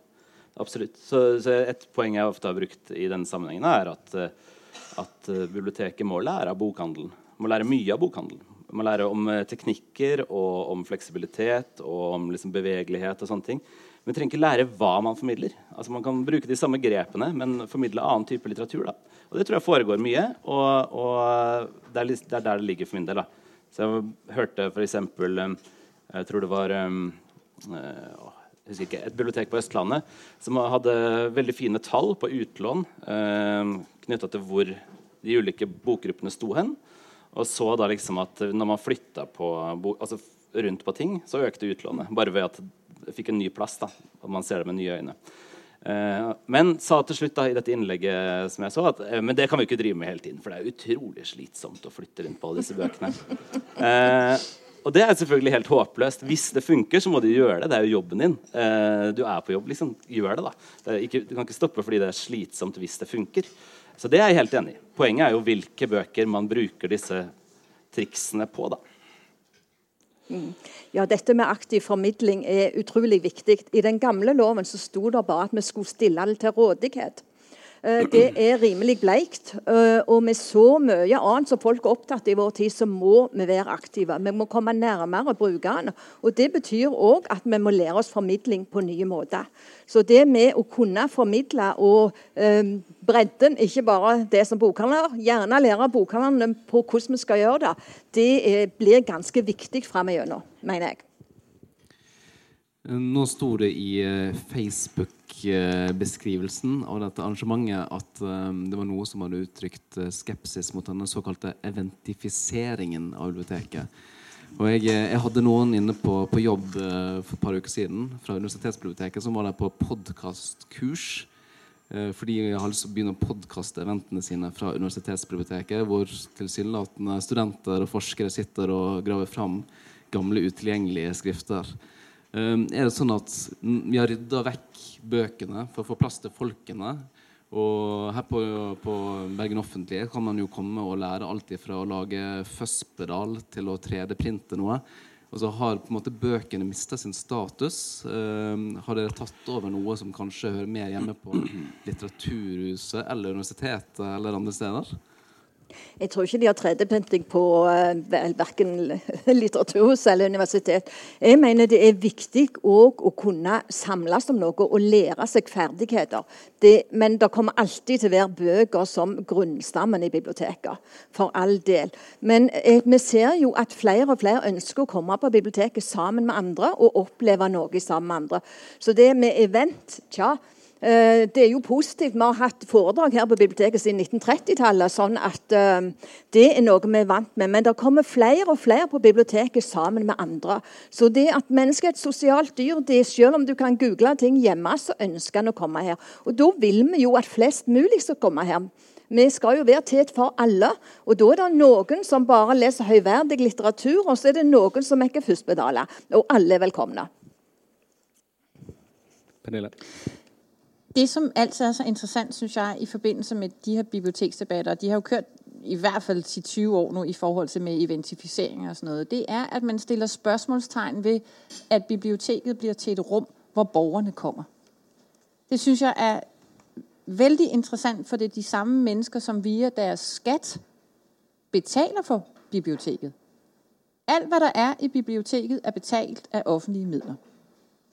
Absolutt. Så, så Et poeng jeg ofte har brukt i denne sammenhengen, er at, eh, at eh, biblioteket må lære av bokhandelen. Må lære mye av bokhandelen. Må lære om eh, teknikker og om fleksibilitet og om liksom, bevegelighet og sånne ting. Men trenger ikke lære hva man formidler. Altså Man kan bruke de samme grepene, men formidle annen type litteratur. da. Og Det tror jeg foregår mye, og, og det, er, det er der det ligger for min del. da. Så jeg hørte f.eks. Jeg tror det var jeg husker ikke, et bibliotek på Østlandet som hadde veldig fine tall på utlån eh, knytta til hvor de ulike bokgruppene sto hen. Og så da liksom at når man flytta på altså rundt på ting, så økte utlånet. Bare ved at det fikk en ny plass. da, og man ser det med nye øyne. Eh, men sa til slutt da i dette innlegget som jeg så at eh, men det kan vi ikke drive med hele tiden, for det er utrolig slitsomt å flytte rundt på alle disse bøkene. Eh, og det er selvfølgelig helt håpløst. Hvis det funker, så må du gjøre det. Det er jo jobben din. Eh, du er på jobb, liksom. Gjør det, da. Du kan ikke stoppe fordi det er slitsomt hvis det funker. Så det er jeg helt enig i. Poenget er jo hvilke bøker man bruker disse triksene på, da. Ja, Dette med aktiv formidling er utrolig viktig. I den gamle loven så sto det bare at vi skulle stille det til rådighet. Eh, Det er rimelig bleikt. eh, Og med så mye annet som folk er opptatt i vår tid, så må vi være aktive. Vi må komme nærmere brukerne. Og Det betyr òg at vi må lære oss formidling på nye måter. Så det med å kunne formidle og eh, bredden, ikke bare det som bokhandler, gjerne lære bokhandlerne på hvordan vi skal gjøre det, det er, blir ganske viktig framover, mener jeg. Nå sto det i eh, Facebook-beskrivelsen av dette arrangementet at eh, det var noe som hadde uttrykt eh, skepsis mot denne såkalte eventifiseringen av biblioteket. Og jeg, eh, jeg hadde noen inne på, på jobb for et par uker siden fra Universitetsbiblioteket som var der på podkastkurs. Fordi jeg har lyst til å begynne å podkaste eventene sine fra Universitetsbiblioteket, hvor tilsynelatende studenter og forskere sitter og graver fram gamle, utilgjengelige skrifter. Um, er det sånn at vi har rydda vekk bøkene for å få plass til folkene? Og her på, på Bergen Offentlige kan man jo komme og lære alt fra å lage Føspedal til å 3D-printe noe. Og så har på en måte bøkene mista sin status. Um, har dere tatt over noe som kanskje hører mer hjemme på Litteraturhuset eller universitetet eller andre steder? Jeg tror ikke de har 3D-printing på uh, verken litteraturhus eller universitet. Jeg mener det er viktig òg å kunne samles om noe og lære seg ferdigheter. Det, men det kommer alltid til å være bøker som grunnstammen i biblioteket. For all del. Men eh, vi ser jo at flere og flere ønsker å komme på biblioteket sammen med andre og oppleve noe sammen med andre. Så det med event, tja Eh, det er jo positivt. Vi har hatt foredrag her på biblioteket siden 1930-tallet. sånn at eh, Det er noe vi er vant med. Men det kommer flere og flere på biblioteket sammen med andre. Så det at mennesket er et sosialt dyr, det er selv om du kan google ting hjemme, så ønsker en å komme her. Og da vil vi jo at flest mulig skal komme her. Vi skal jo være til for alle. Og da er det noen som bare leser høyverdig litteratur, og så er det noen som ikke først betaler. Og alle er velkomne. Pernille? Det, som altid er så interessant, synes jeg, i forbindelse med de her biblioteksdebatter, de har jo kørt i hvert fald 10-20 år nu i forhold til med identificering og sådan noget, det er, at man stiller spørgsmålstegn ved, at biblioteket bliver til et rum, hvor borgerne kommer. Det synes jeg er vældig interessant, for det er de samme mennesker, som via deres skat betaler for biblioteket. Alt, hvad der er i biblioteket, er betalt af offentlige midler.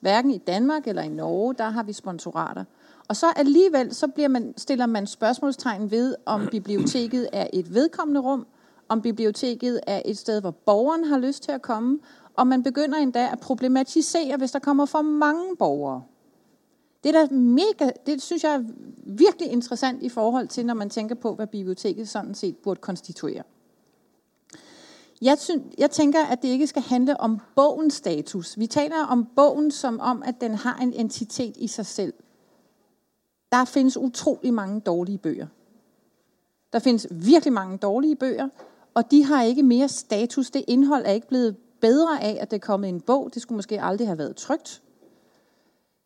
Hverken i Danmark eller i Norge, der har vi sponsorater. Og så alligevel så man, stiller man spørgsmålstegn ved, om biblioteket er et vedkommende rum, om biblioteket er et sted, hvor borgeren har lyst til at komme, og man begynder endda at problematisere, hvis der kommer for mange borgere. Det er mega, det synes jeg er virkelig interessant i forhold til, når man tænker på, hvad biblioteket sådan set burde konstituere. Jeg, synes, jeg tænker, at det ikke skal handle om bogens status. Vi taler om bogen som om, at den har en entitet i sig selv. Der findes utrolig mange dårlige bøger. Der findes virkelig mange dårlige bøger, og de har ikke mere status. Det indhold er ikke blevet bedre af, at det er kommet en bog. Det skulle måske aldrig have været trygt.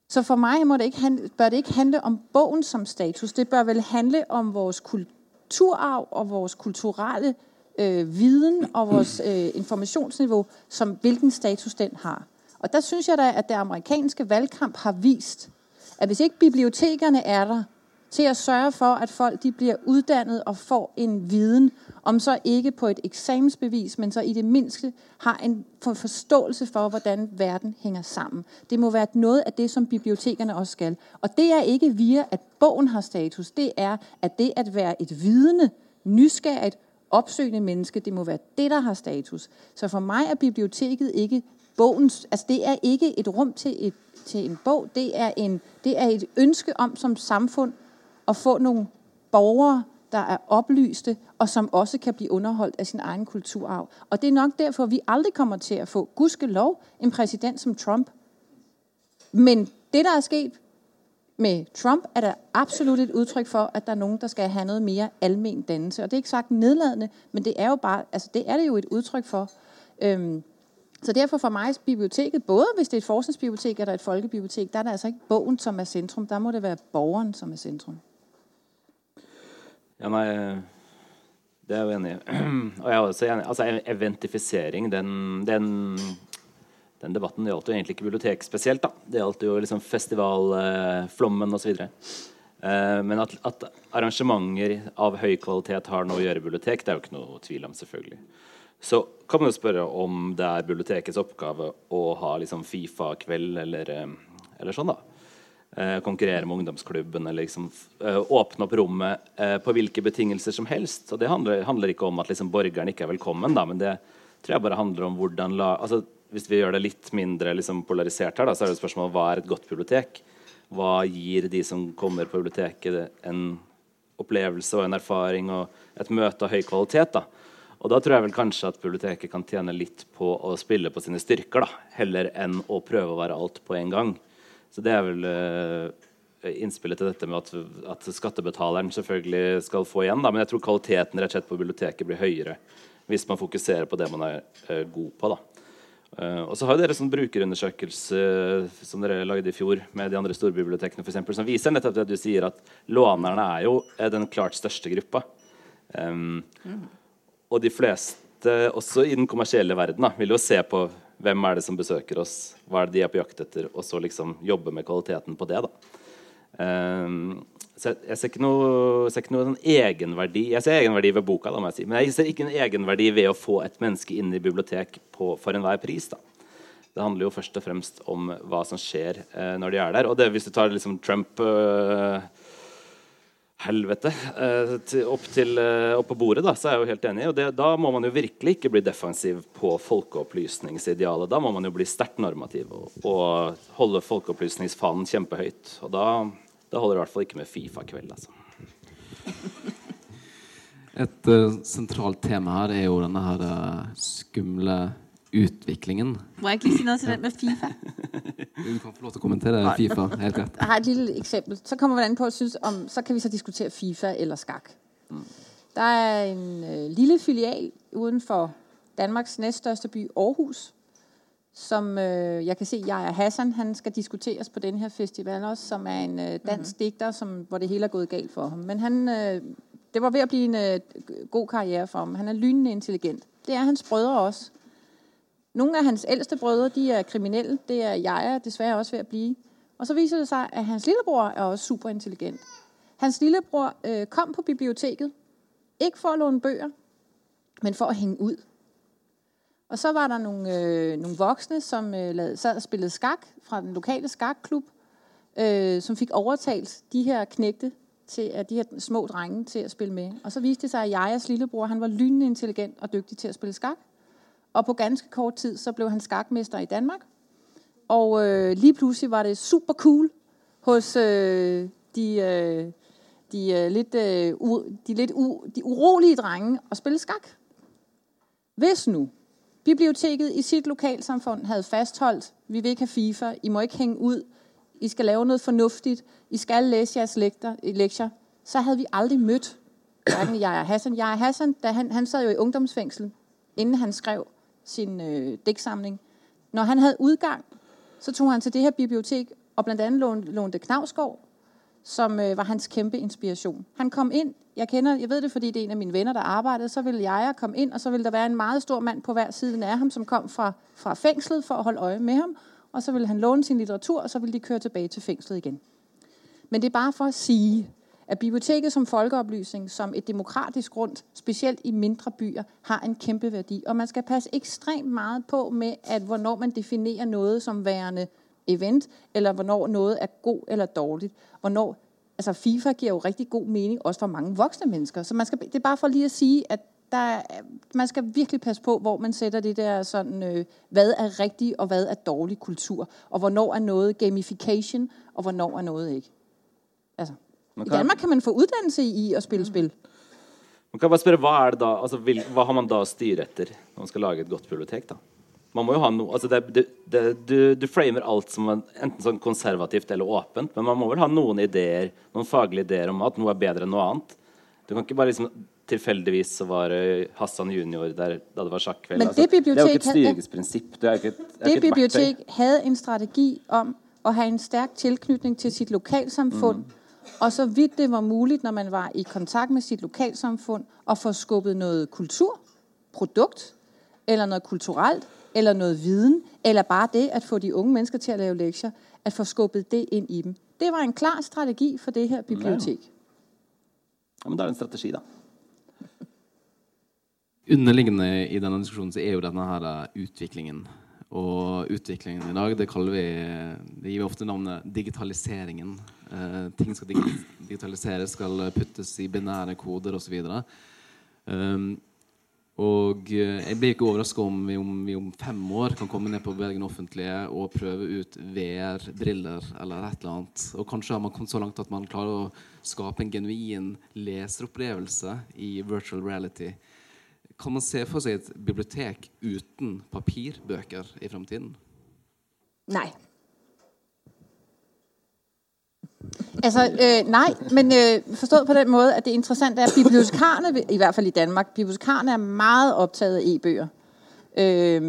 Så for mig må det ikke handle, bør det ikke handle om bogen som status. Det bør vel handle om vores kulturarv og vores kulturelle øh, viden og vores øh, informationsniveau, som hvilken status den har. Og der synes jeg da, at det amerikanske valgkamp har vist, at hvis ikke bibliotekerne er der til at sørge for, at folk de bliver uddannet og får en viden, om så ikke på et eksamensbevis, men så i det mindste har en forståelse for, hvordan verden hænger sammen. Det må være noget af det, som bibliotekerne også skal. Og det er ikke via, at bogen har status. Det er, at det at være et vidende, nysgerrigt, opsøgende menneske, det må være det, der har status. Så for mig er biblioteket ikke bogens, altså det er ikke et rum til, et, til en bog, det er, en, det er et ønske om som samfund at få nogle borgere, der er oplyste, og som også kan blive underholdt af sin egen kulturarv. Og det er nok derfor, vi aldrig kommer til at få, gudskelov, en præsident som Trump. Men det, der er sket med Trump, er der absolut et udtryk for, at der er nogen, der skal have noget mere almen dannelse. Og det er ikke sagt nedladende, men det er bare, altså det er det jo et udtryk for. Øhm, så derfor for mig biblioteket, både hvis det er et forskningsbibliotek eller et folkebibliotek, der er det altså ikke bogen, som er centrum. Der må det være borgeren, som er centrum. Ja, nei, det er jeg jo enig i. Og jeg er også enig. Altså, eventifisering, den, den, den debatten gjaldt jo egentlig ikke bibliotek spesielt. da. Det gjaldt jo liksom festivalflommen eh, osv. Eh, men at, at, arrangementer av høy kvalitet har noe å gjøre i bibliotek, det er jo ikke noe tvil om, selvfølgelig. Så kan man jo spørre om det er bibliotekets oppgave å ha liksom Fifa-kveld eller, eh, eller sånn, da. Eh, konkurrere med ungdomsklubben eller liksom, eh, åpne opp rommet eh, på hvilke betingelser som helst. Og det handler, handler ikke om at liksom, borgeren ikke er velkommen, da, men det tror jeg bare handler om hvordan la altså, Hvis vi gjør det litt mindre liksom, polarisert her, da, så er det spørsmålet hva er et godt bibliotek? Hva gir de som kommer på biblioteket, en opplevelse og en erfaring og et møte av høy kvalitet? da og da tror jeg vel kanskje at biblioteket kan tjene litt på å spille på sine styrker, da, heller enn å prøve å være alt på en gang. Så det er vel uh, innspillet til dette med at, at, skattebetaleren selvfølgelig skal få igjen. Da. Men jeg tror kvaliteten rett og slett på biblioteket blir høyere hvis man fokuserer på det man er uh, god på. da. Uh, og så har dere sånn brukerundersøkelse som dere lagde i fjor med de andre storbibliotekene for eksempel, som viser nettopp det du sier, at lånerne er jo den klart største gruppa. Um, mm. Og de fleste, også i den kommersielle verden, da, vil jo se på hvem er det som besøker oss? Hva er det de er på jakt etter? Og så liksom jobbe med kvaliteten på det. da. Um, så jeg, ser ikke noe, ser ikke noe sånn egenverdi Jeg ser egenverdi ved boka, da jeg si. men jeg ser ikke en egenverdi ved å få et menneske inn i bibliotek på, for enhver pris. da. Det handler jo først og fremst om hva som skjer uh, når de er der. Og det, hvis du tar liksom Trump uh, helvete eh, opp, til, eh, opp, på bordet, da, så er jeg jo helt enig. Og det, da må man jo virkelig ikke bli defensiv på folkeopplysningsidealet. Da må man jo bli sterkt normativ og, og holde folkeopplysningsfanen kjempehøyt. Og da Da holder det i hvert fall ikke med Fifa-kveld, altså. Et uh, sentralt tema her er jo denne her uh, skumle utviklingen. Må jeg ikke lige noe noget til den med FIFA? Du kan få lov til å kommentere Fifa. helt greit. Jeg har et lille eksempel. Så kommer vi an på, synes, om, så kan vi så diskutere FIFA eller skak. Der er en øh, lille filial uden for Danmarks næststørste by, Aarhus, som øh, jeg kan se, jeg er Hassan, han skal diskuteres på denne her festival også, som er en øh, dansk digter, som, hvor det hele er gået galt for ham. Men han, det var ved å bli en god karriere for ham. Han er lynende intelligent. Det er hans brødre også. Nogle af hans ældste brødre, de er kriminelle. Det er jeg desværre også ved at blive. Og så viser det sig, at hans lillebror er også super intelligent. Hans lillebror øh, kom på biblioteket, ikke for at låne bøger, men for at hænge ud. Og så var der nogle, øh, nogle voksne, som øh, lad, sad og spillede skak fra den lokale skakklub, øh, som fik overtalt de her knægte, til, at de her små drenge til at spille med. Og så viste det sig, at Jajas lillebror, han var lynende intelligent og dygtig til at spille skak. Og på ganske kort tid, så blev han skakmester i Danmark. Og øh, lige pludselig var det super cool hos øh, de, øh, de, øh, lidt, øh, u, de lidt u, de urolige drenge at spille skak. Hvis nu biblioteket i sit lokalsamfund havde fastholdt, vi vil ikke have FIFA, I må ikke hænge ud, I skal lave noget fornuftigt, I skal læse jeres lektier, så havde vi aldrig mødt hverken jeg Hassan. Jeg Hassan, da han, han sad jo i ungdomsfængsel, inden han skrev sin øh, dæksamling. Når han havde udgang, så tog han til det her bibliotek og blandt andet lånte, Knavskov, som øh, var hans kæmpe inspiration. Han kom ind, jeg kender, jeg ved det, fordi det er en af mine venner, der arbejdede, så ville jeg komme ind, og så ville der være en meget stor mand på hver side af ham, som kom fra, fra fængslet for at holde øje med ham, og så ville han låne sin litteratur, og så ville de køre tilbage til fængslet igen. Men det er bare for at sige, at biblioteket som folkeoplysning, som et demokratisk rundt, specielt i mindre byer, har en kæmpe værdi. Og man skal passe ekstremt meget på med, at hvornår man definerer noget som værende event, eller hvornår noget er god eller dårligt. Hvornår, altså FIFA giver jo rigtig god mening, også for mange voksne mennesker. Så man skal, det er bare for lige at sige, at der, er- man skal virkelig passe på, hvor man sætter det der sådan, øh, er rigtig og hvad er dårlig kultur, og hvornår er noget gamification, og hvornår er noget ikke. Altså, i kan, Danmark kan man få uddannelse i å spille spill. man kan bare spørre, hva, er det da, altså, vil, hva har man da å styre etter når man skal lage et godt bibliotek? da? Man må jo ha noe, altså det, det, det, du, du framer alt som en, enten sånn konservativt eller åpent, men man må vel ha noen ideer, noen faglige ideer om at noe er bedre enn noe annet. Du kan ikke bare liksom tilfeldigvis så var Hassan junior der da det var sjakkveld. Men Altså, det det er jo ikke et styringsprinsipp. Det er ikke et, det er Det ikke et bibliotek hadde en strategi om å ha en sterk tilknytning til sit lokalsamfund, og så vidt det var muligt, når man var i kontakt med sit lokalsamfund, at få skubbet noget kultur, produkt, eller noget kulturelt, eller noget viden, eller bare det at få de unge mennesker til at lave lektier, at få skubbet det ind i dem. Det var en klar strategi for det her bibliotek. Ja, men da er det en strategi, da. Underliggende i denne diskusjonen så er jo denne her utviklingen. Og utviklingen i dag, det kaller vi Det gir vi ofte navnet digitaliseringen. Eh, ting skal digitaliseres, skal puttes i binære koder osv. Um, og eh, jeg blir ikke overraska om, om vi om fem år kan komme ned på Bergen Offentlige og prøve ut VR-briller eller et eller annet. Og kanskje har man kommet så langt at man klarer å skape en genuin leseropplevelse i virtual reality. Kan man se for seg et bibliotek uten papirbøker i framtiden? Nei. Altså, øh, nej, men øh, forstået på den måde, at det interessante er, at bibliotekarerne, i hvert fald i Danmark, bibliotekarerne er meget optaget af e-bøger. Øh,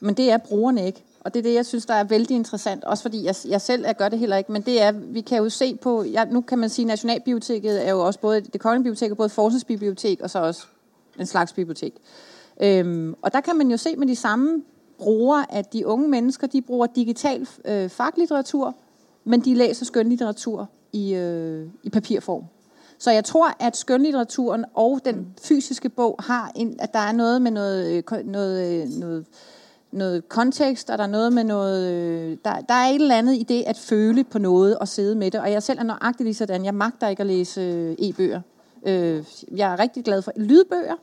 men det er brugerne ikke. Og det er det, jeg synes, er vældig interessant. Også fordi jeg, jeg selv jeg gør det heller ikke. Men det er, vi kan jo se på, ja, nu kan man sige, at Nationalbiblioteket er jo også både, det kongelige bibliotek er både forskningsbibliotek og så også en slags bibliotek. Øhm, og der kan man jo se med de samme brugere, at de unge mennesker, de bruger digital øh, faglitteratur, men de læser skønlitteratur i, øh, i papirform. Så jeg tror, at skønlitteraturen og den fysiske bog har en, at der er noget med noget, øh, noget, øh, noget, noget kontekst, og der er noget med noget, øh, der, der er et eller andet i det at føle på noget og sidde med det. Og jeg selv er nøjagtig lige sådan, jeg magter ikke at læse e-bøger. Øh, jeg er rigtig glad for lydbøger,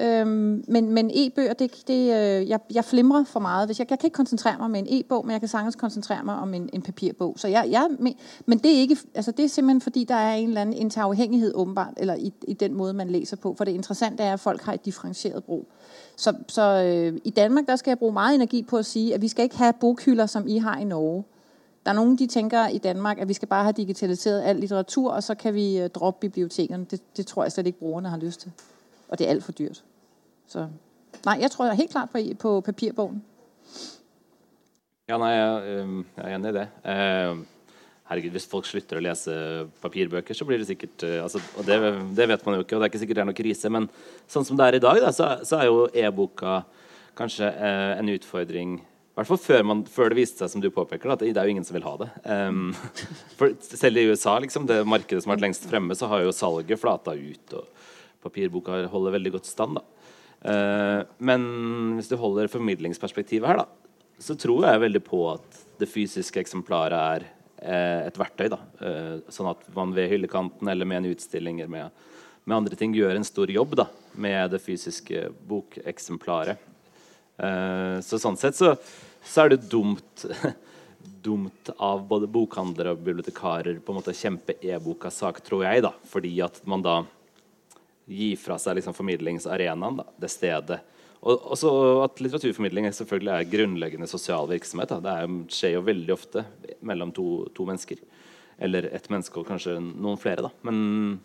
Øhm, men, men e-bøger, det, det, øh, jeg, jeg flimrer for meget. Hvis jeg, jeg kan ikke koncentrere mig med en e-bog, men jeg kan sagtens koncentrere mig om en, en papirbog. Så jeg, jeg, men, men det er, ikke, altså det er simpelthen fordi, der er en eller anden interafhængighed åbenbart, eller i, i den måde, man læser på. For det interessante er, at folk har et differencieret brug. Så, så øh, i Danmark, der skal jeg bruge meget energi på at sige, at vi skal ikke have bokhylder, som I har i Norge. Der er nogen, de tænker i Danmark, at vi skal bare have digitaliseret al litteratur, og så kan vi øh, droppe bibliotekerne. Det, det tror jeg slet ikke, brugerne har lyst til. Og det er alt for dyrt. Så nej, jeg tror jeg er helt klart på, på papirbogen. Ja, nei, jeg, jeg er enig i det. Herregud, Hvis folk slutter å lese papirbøker, så blir det sikkert eh, altså, Og det, det, vet man jo ikke, og det er ikke sikkert det er noe krise. Men sånn som det er i dag, da, så, så er jo e-boka kanskje eh, en utfordring i hvert fall før, man, før, det viste seg, som du påpeker, at det er jo ingen som vil ha det. Um, for selv i USA, liksom, det markedet som har vært lengst fremme, så har jo salget flata ut. Og papirboka holder veldig godt stand. da. Uh, men hvis du holder formidlingsperspektivet her, da, så tror jeg veldig på at det fysiske eksemplaret er uh, et verktøy. da, uh, Sånn at man ved hyllekanten eller med en utstilling eller med, med, andre ting gjør en stor jobb da, med det fysiske bokeksemplaret. Så sånn sett så, så er det dumt dumt av både bokhandlere og bibliotekarer på en måte kjempe e-boka sak, tror jeg, da, fordi at man da gir fra seg liksom, formidlingsarenaen, da, det stedet. Og også at litteraturformidling er selvfølgelig er grunnleggende sosial virksomhet. Da. Det er, skjer jo veldig ofte mellom to, to, mennesker. Eller ett menneske og kanskje noen flere. Da. Men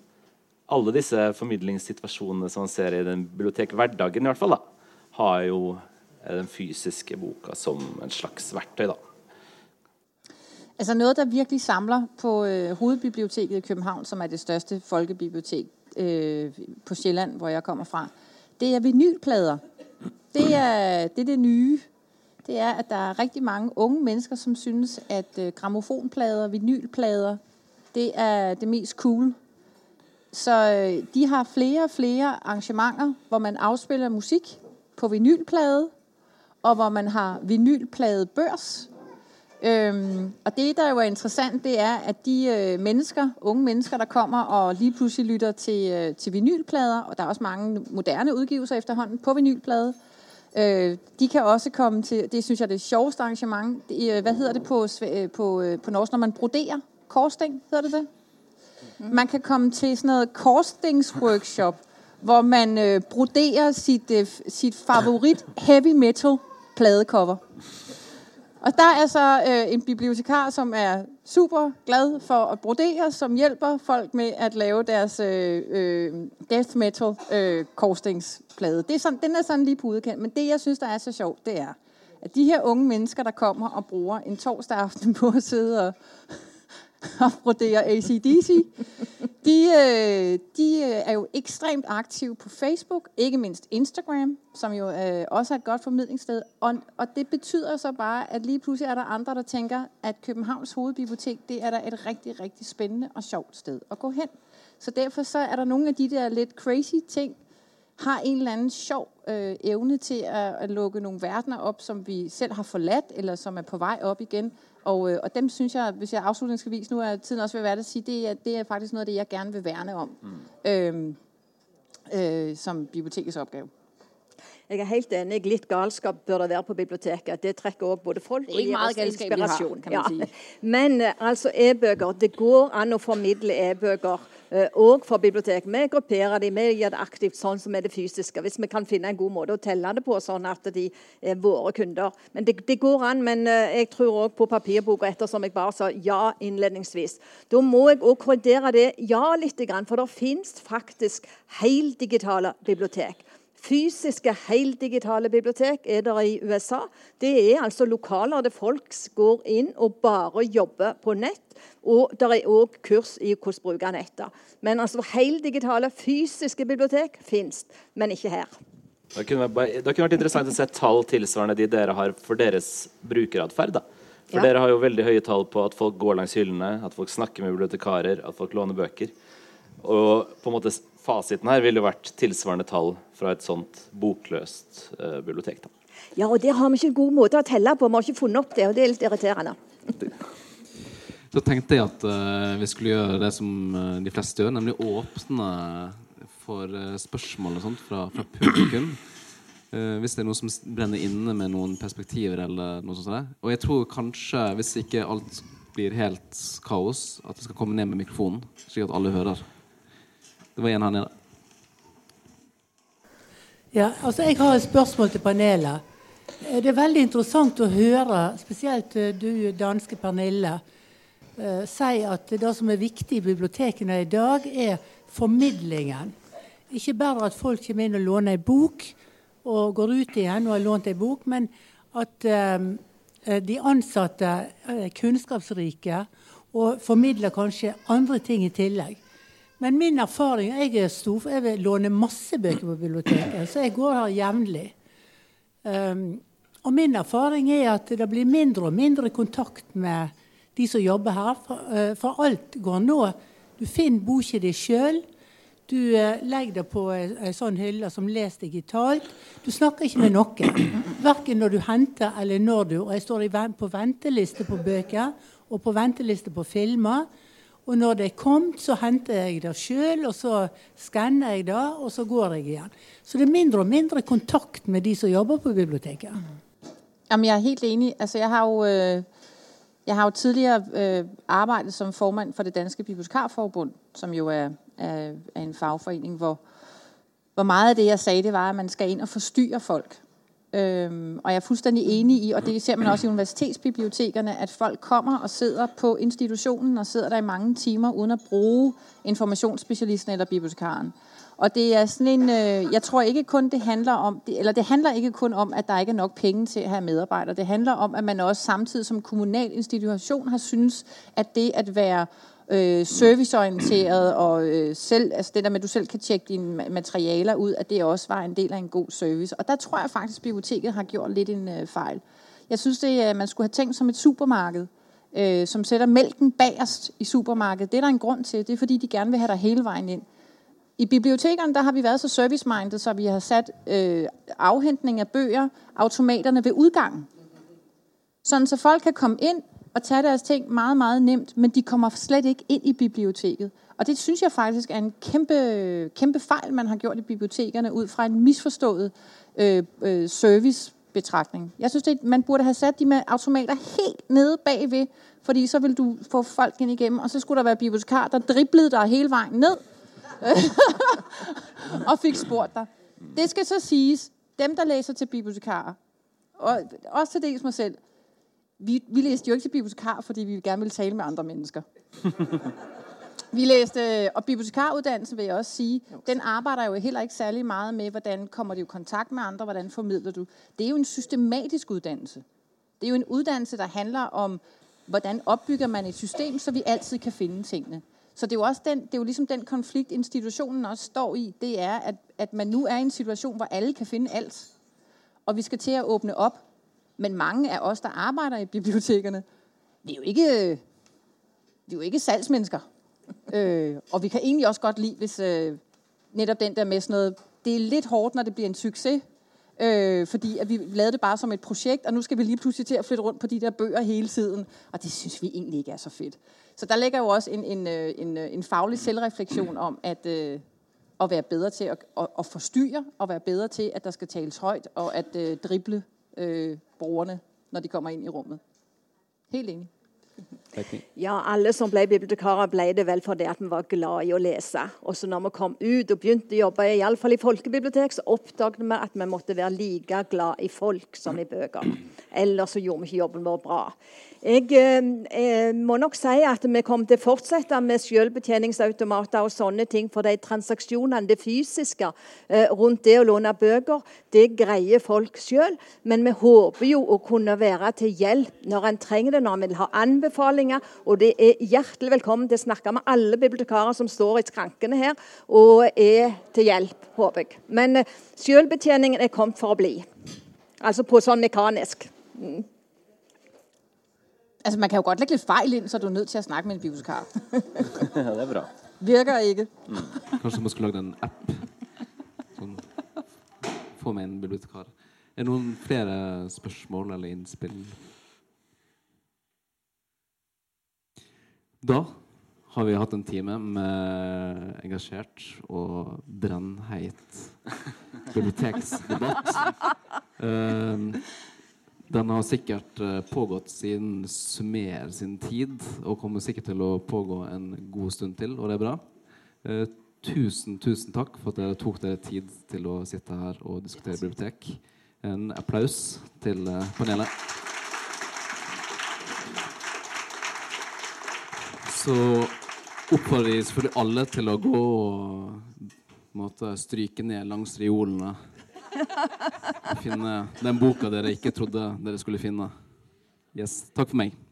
alle disse formidlingssituasjonene som man ser i den bibliotekhverdagen, i hvert fall, da, har jo den fysiske boka som en slags verktøy. da. Altså Noget der virkelig samler på øh, Hovedbiblioteket i København, som er det største folkebibliotek øh, på Sjælland, hvor jeg kommer fra, det er vinylplader. Det er, det er det nye. Det er, at der er rigtig mange unge mennesker, som synes, at øh, gramofonplader, vinylplader, det er det mest cool. Så øh, de har flere og flere arrangementer, hvor man afspiller musik på vinylplade, og hvor man har vinylpladet børs, Øhm, og det, der jo er interessant, det er, at de øh, mennesker, unge mennesker, der kommer og lige pludselig lytter til, øh, til vinylplader, og der er også mange moderne udgivelser efterhånden på vinylplade, øh, de kan også komme til, det synes jeg er det sjoveste arrangement, det, øh, hvad hedder det på, øh, på, øh, på norsk, når man broderer? Korsting, hedder det det? Man kan komme til sådan noget korstingsworkshop, hvor man øh, broderer sit, øh, sit favorit heavy metal pladecover. Og der er så øh, en bibliotekar, som er super glad for at brodere, som hjælper folk med at lave deres øh, øh, death metal øh, sådan, den er sådan lige på udkendt, men det jeg synes, er så sjovt, det er, at de her unge mennesker, der kommer og bruger en torsdag aften på at sidde og og brodere ACDC. De, øh, de øh, er jo ekstremt aktive på Facebook, ikke mindst Instagram, som jo øh, også er et godt formidlingssted. Og, og det betyder så bare, at lige pludselig er der andre, der tænker, at Københavns Hovedbibliotek, det er der et rigtig, rigtig spændende og sjovt sted at gå hen. Så derfor så er der nogle af de der lidt crazy ting, har en eller anden sjov øh, evne til at, at lukke nogle verdener op, som vi selv har forladt, eller som er på vej op igen. Og, øh, og dem synes jeg, hvis jeg afslutningsvis, nu er tiden også ved at være til at sige, det er, det er faktisk noget af det, jeg gerne vil værne om mm. øh, øh, som bibliotekets opgave. Jeg er helt enig. Litt galskap bør det være på biblioteket. Det trekker også både folk og gir oss inspirasjon. Har, ja. Men eh, altså e-bøker. Det går an å formidle e-bøker òg uh, for bibliotek. Vi grupperer de, vi gjør det aktivt sånn som er det fysiske. Hvis vi kan finne en god måte å telle det på, sånn at de er våre kunder. Men Det, det går an, men uh, jeg tror òg på papirboka, ettersom jeg bare sa ja innledningsvis. Da må jeg òg korrigere det ja litt, for det fins faktisk heldigitale bibliotek. Fysiske, heldigitale bibliotek er der i USA. Det er altså lokaler der folk går inn og bare jobber på nett. Og det er òg kurs i hvordan bruke nettet. Men altså heldigitale, fysiske bibliotek fins, men ikke her. Det kunne, det kunne, vært interessant å se tall tilsvarende de dere har for deres brukeratferd. For ja. dere har jo veldig høye tall på at folk går langs hyllene, at folk snakker med bibliotekarer, at folk låner bøker. Og på en måte fasiten her ville vært tilsvarende tall fra et sånt bokløst uh, bibliotek. Da. Ja, og det har vi ikke en god måte å telle på. Vi har ikke funnet opp det, og det er litt irriterende. Så tenkte jeg at uh, vi skulle gjøre det som uh, de fleste gjør, nemlig åpne for uh, spørsmål og sånt fra, fra publikum. Eh, hvis det er noe som brenner inne med noen perspektiver eller noe sånt. der. Og jeg tror kanskje, hvis ikke alt blir helt kaos, at vi skal komme ned med mikrofonen, slik at alle hører. Det var en her nede. Ja, altså Jeg har et spørsmål til panelet. Eh, Det er veldig interessant å høre, spesielt eh, du danske Pernille, eh, si at det som er viktig i bibliotekene i dag, er formidlingen. Ikke bare at folk kommer inn og låner ei bok og går ut igjen og har lånt ei bok, men at eh, eh, de ansatte er kunnskapsrike og formidler kanskje andre ting i tillegg. Men min erfaring Jeg er stor, jeg vil låne masse bøker på biblioteket, så jeg går her jevnlig. Um, og min erfaring er at det blir mindre og mindre kontakt med de som jobber her. For, eh, for alt går nå. Du finner boka di sjøl. Du eh, legger deg på ei sånn hylle som leser digitalt. Du snakker ikke med noen. Verken når du henter eller når du Og jeg står på venteliste på bøker og på venteliste på filmer. Og når det er kommet, så henter jeg det sjøl, og så skanner jeg det, og så går jeg igjen. Så det er mindre og mindre kontakt med de som jobber på biblioteket. Jamen, jeg er helt enig. Altså, jeg har jo, øh, jeg har jo tidligere øh, arbejdet som formand for det Danske Bibliotekarforbund, som jo er, er en fagforening, hvor, hvor mye av det, jeg sa, det var, at man skal inn og forstyrre folk. Øhm, og jeg er fuldstændig enig i, og det ser man også i universitetsbibliotekerne, at folk kommer og sidder på institutionen og sidder der i mange timer uden at bruge informationsspecialisten eller bibliotekaren. Og det er sådan en, øh, jeg tror ikke kun det handler om, det, eller det handler ikke kun om, at der ikke er nok penge til at have medarbejdere. Det handler om, at man også samtidig som kommunal institution har synes, at det at være øh, serviceorienteret og øh, selv, altså det der med, at du selv kan tjekke dine materialer ud, at det også var en del af en god service. Og der tror jeg faktisk, at biblioteket har gjort lidt en øh, fejl. Jeg synes, det, øh, man skulle have tænkt som et supermarked, øh, som sætter mælken bagerst i supermarkedet. Det er der en grund til. Det er fordi, de gerne vil have dig hele vejen ind. I bibliotekerne der har vi været så service-minded, så vi har sat øh, afhentning af bøger, automaterne ved udgangen. Sådan så folk kan komme ind og tage deres ting meget, meget nemt, men de kommer slet ikke ind i biblioteket. Og det synes jeg faktisk er en kæmpe, kæmpe fejl, man har gjort i bibliotekerne, ud fra en misforstået øh, øh, servicebetragtning. Jeg synes, det, man burde have sat de med automater helt nede bagved, fordi så vil du få folk ind igennem, og så skulle der være bibliotekar, der driblede dig hele vejen ned, og fik spurgt dig. Det skal så siges, dem der læser til bibliotekarer, og også til dels mig selv, vi, vi læste jo ikke til bibliotekar, fordi vi gerne ville tale med andre mennesker. Vi læste, og bibliotekaruddannelsen vil jeg også sige, den arbejder jo heller ikke særlig meget med, hvordan kommer du i kontakt med andre, hvordan formidler du. Det er jo en systematisk uddannelse. Det er jo en uddannelse, der handler om, hvordan opbygger man et system, så vi altid kan finde tingene. Så det er jo også den, det er jo ligesom den konflikt, institutionen også står i, det er, at, at man nu er i en situation, hvor alle kan finde alt. Og vi skal til at åbne op. Men mange af os, der arbejder i bibliotekerne, vi er jo ikke, vi er jo ikke salgsmennesker. øh, og vi kan egentlig også godt lide, hvis øh, netop den der med sådan noget, det er lidt hårdt, når det bliver en succes, øh, fordi at vi lavede det bare som et projekt, og nu skal vi lige pludselig til at flytte rundt på de der bøger hele tiden, og det synes vi egentlig ikke er så fedt. Så der ligger jo også en, en, øh, en, øh, en faglig selvreflektion om, at, øh, at være bedre til at, at, at forstyrre, og være bedre til, at der skal tales højt, og at øh, drible øh, brugerne, når de kommer ind i rummet. Helt enig. Ja, alle som ble bibliotekarer, ble det vel fordi at vi var glad i å lese. Og så når vi kom ut og begynte å jobbe iallfall i folkebibliotek, så oppdaget vi at vi måtte være like glad i folk som i bøker. Ellers så gjorde vi ikke jobben vår bra. Jeg eh, må nok si at vi kommer til å fortsette med selvbetjeningsautomater og sånne ting, for de transaksjonene, det fysiske eh, rundt det å låne bøker, det greier folk sjøl. Men vi håper jo å kunne være til hjelp når en trenger det, når en vil ha anbefalinger. Og det er hjertelig velkommen til å snakke med alle bibliotekarer som står i skrankene her og er til hjelp, håper jeg. Men sjølbetjeningen selvbetjeningen er kommet for å bli. Altså på sånn mekanisk. Altså, man kan jo godt legge litt feil inn, så du er nødt til å snakke med en bibliotekar. Ja, det er bra. Virker ikke. Kanskje man skulle lagd en app? Sånn. Få med en bibliotekar. Er det noen flere spørsmål eller innspill? Da har vi hatt en time med engasjert og brennheit biblioteksdebatt. Um, den har sikkert uh, pågått siden Sumer sin tid, og kommer sikkert til å pågå en god stund til, og det er bra. Uh, tusen, tusen takk for at dere tok dere tid til å sitte her og diskutere bibliotek. En applaus til panelet. Så vi selvfølgelig alle til å gå og måte, stryke ned langs reolene. Finne den boka dere ikke trodde dere skulle finne. Yes, Takk for meg.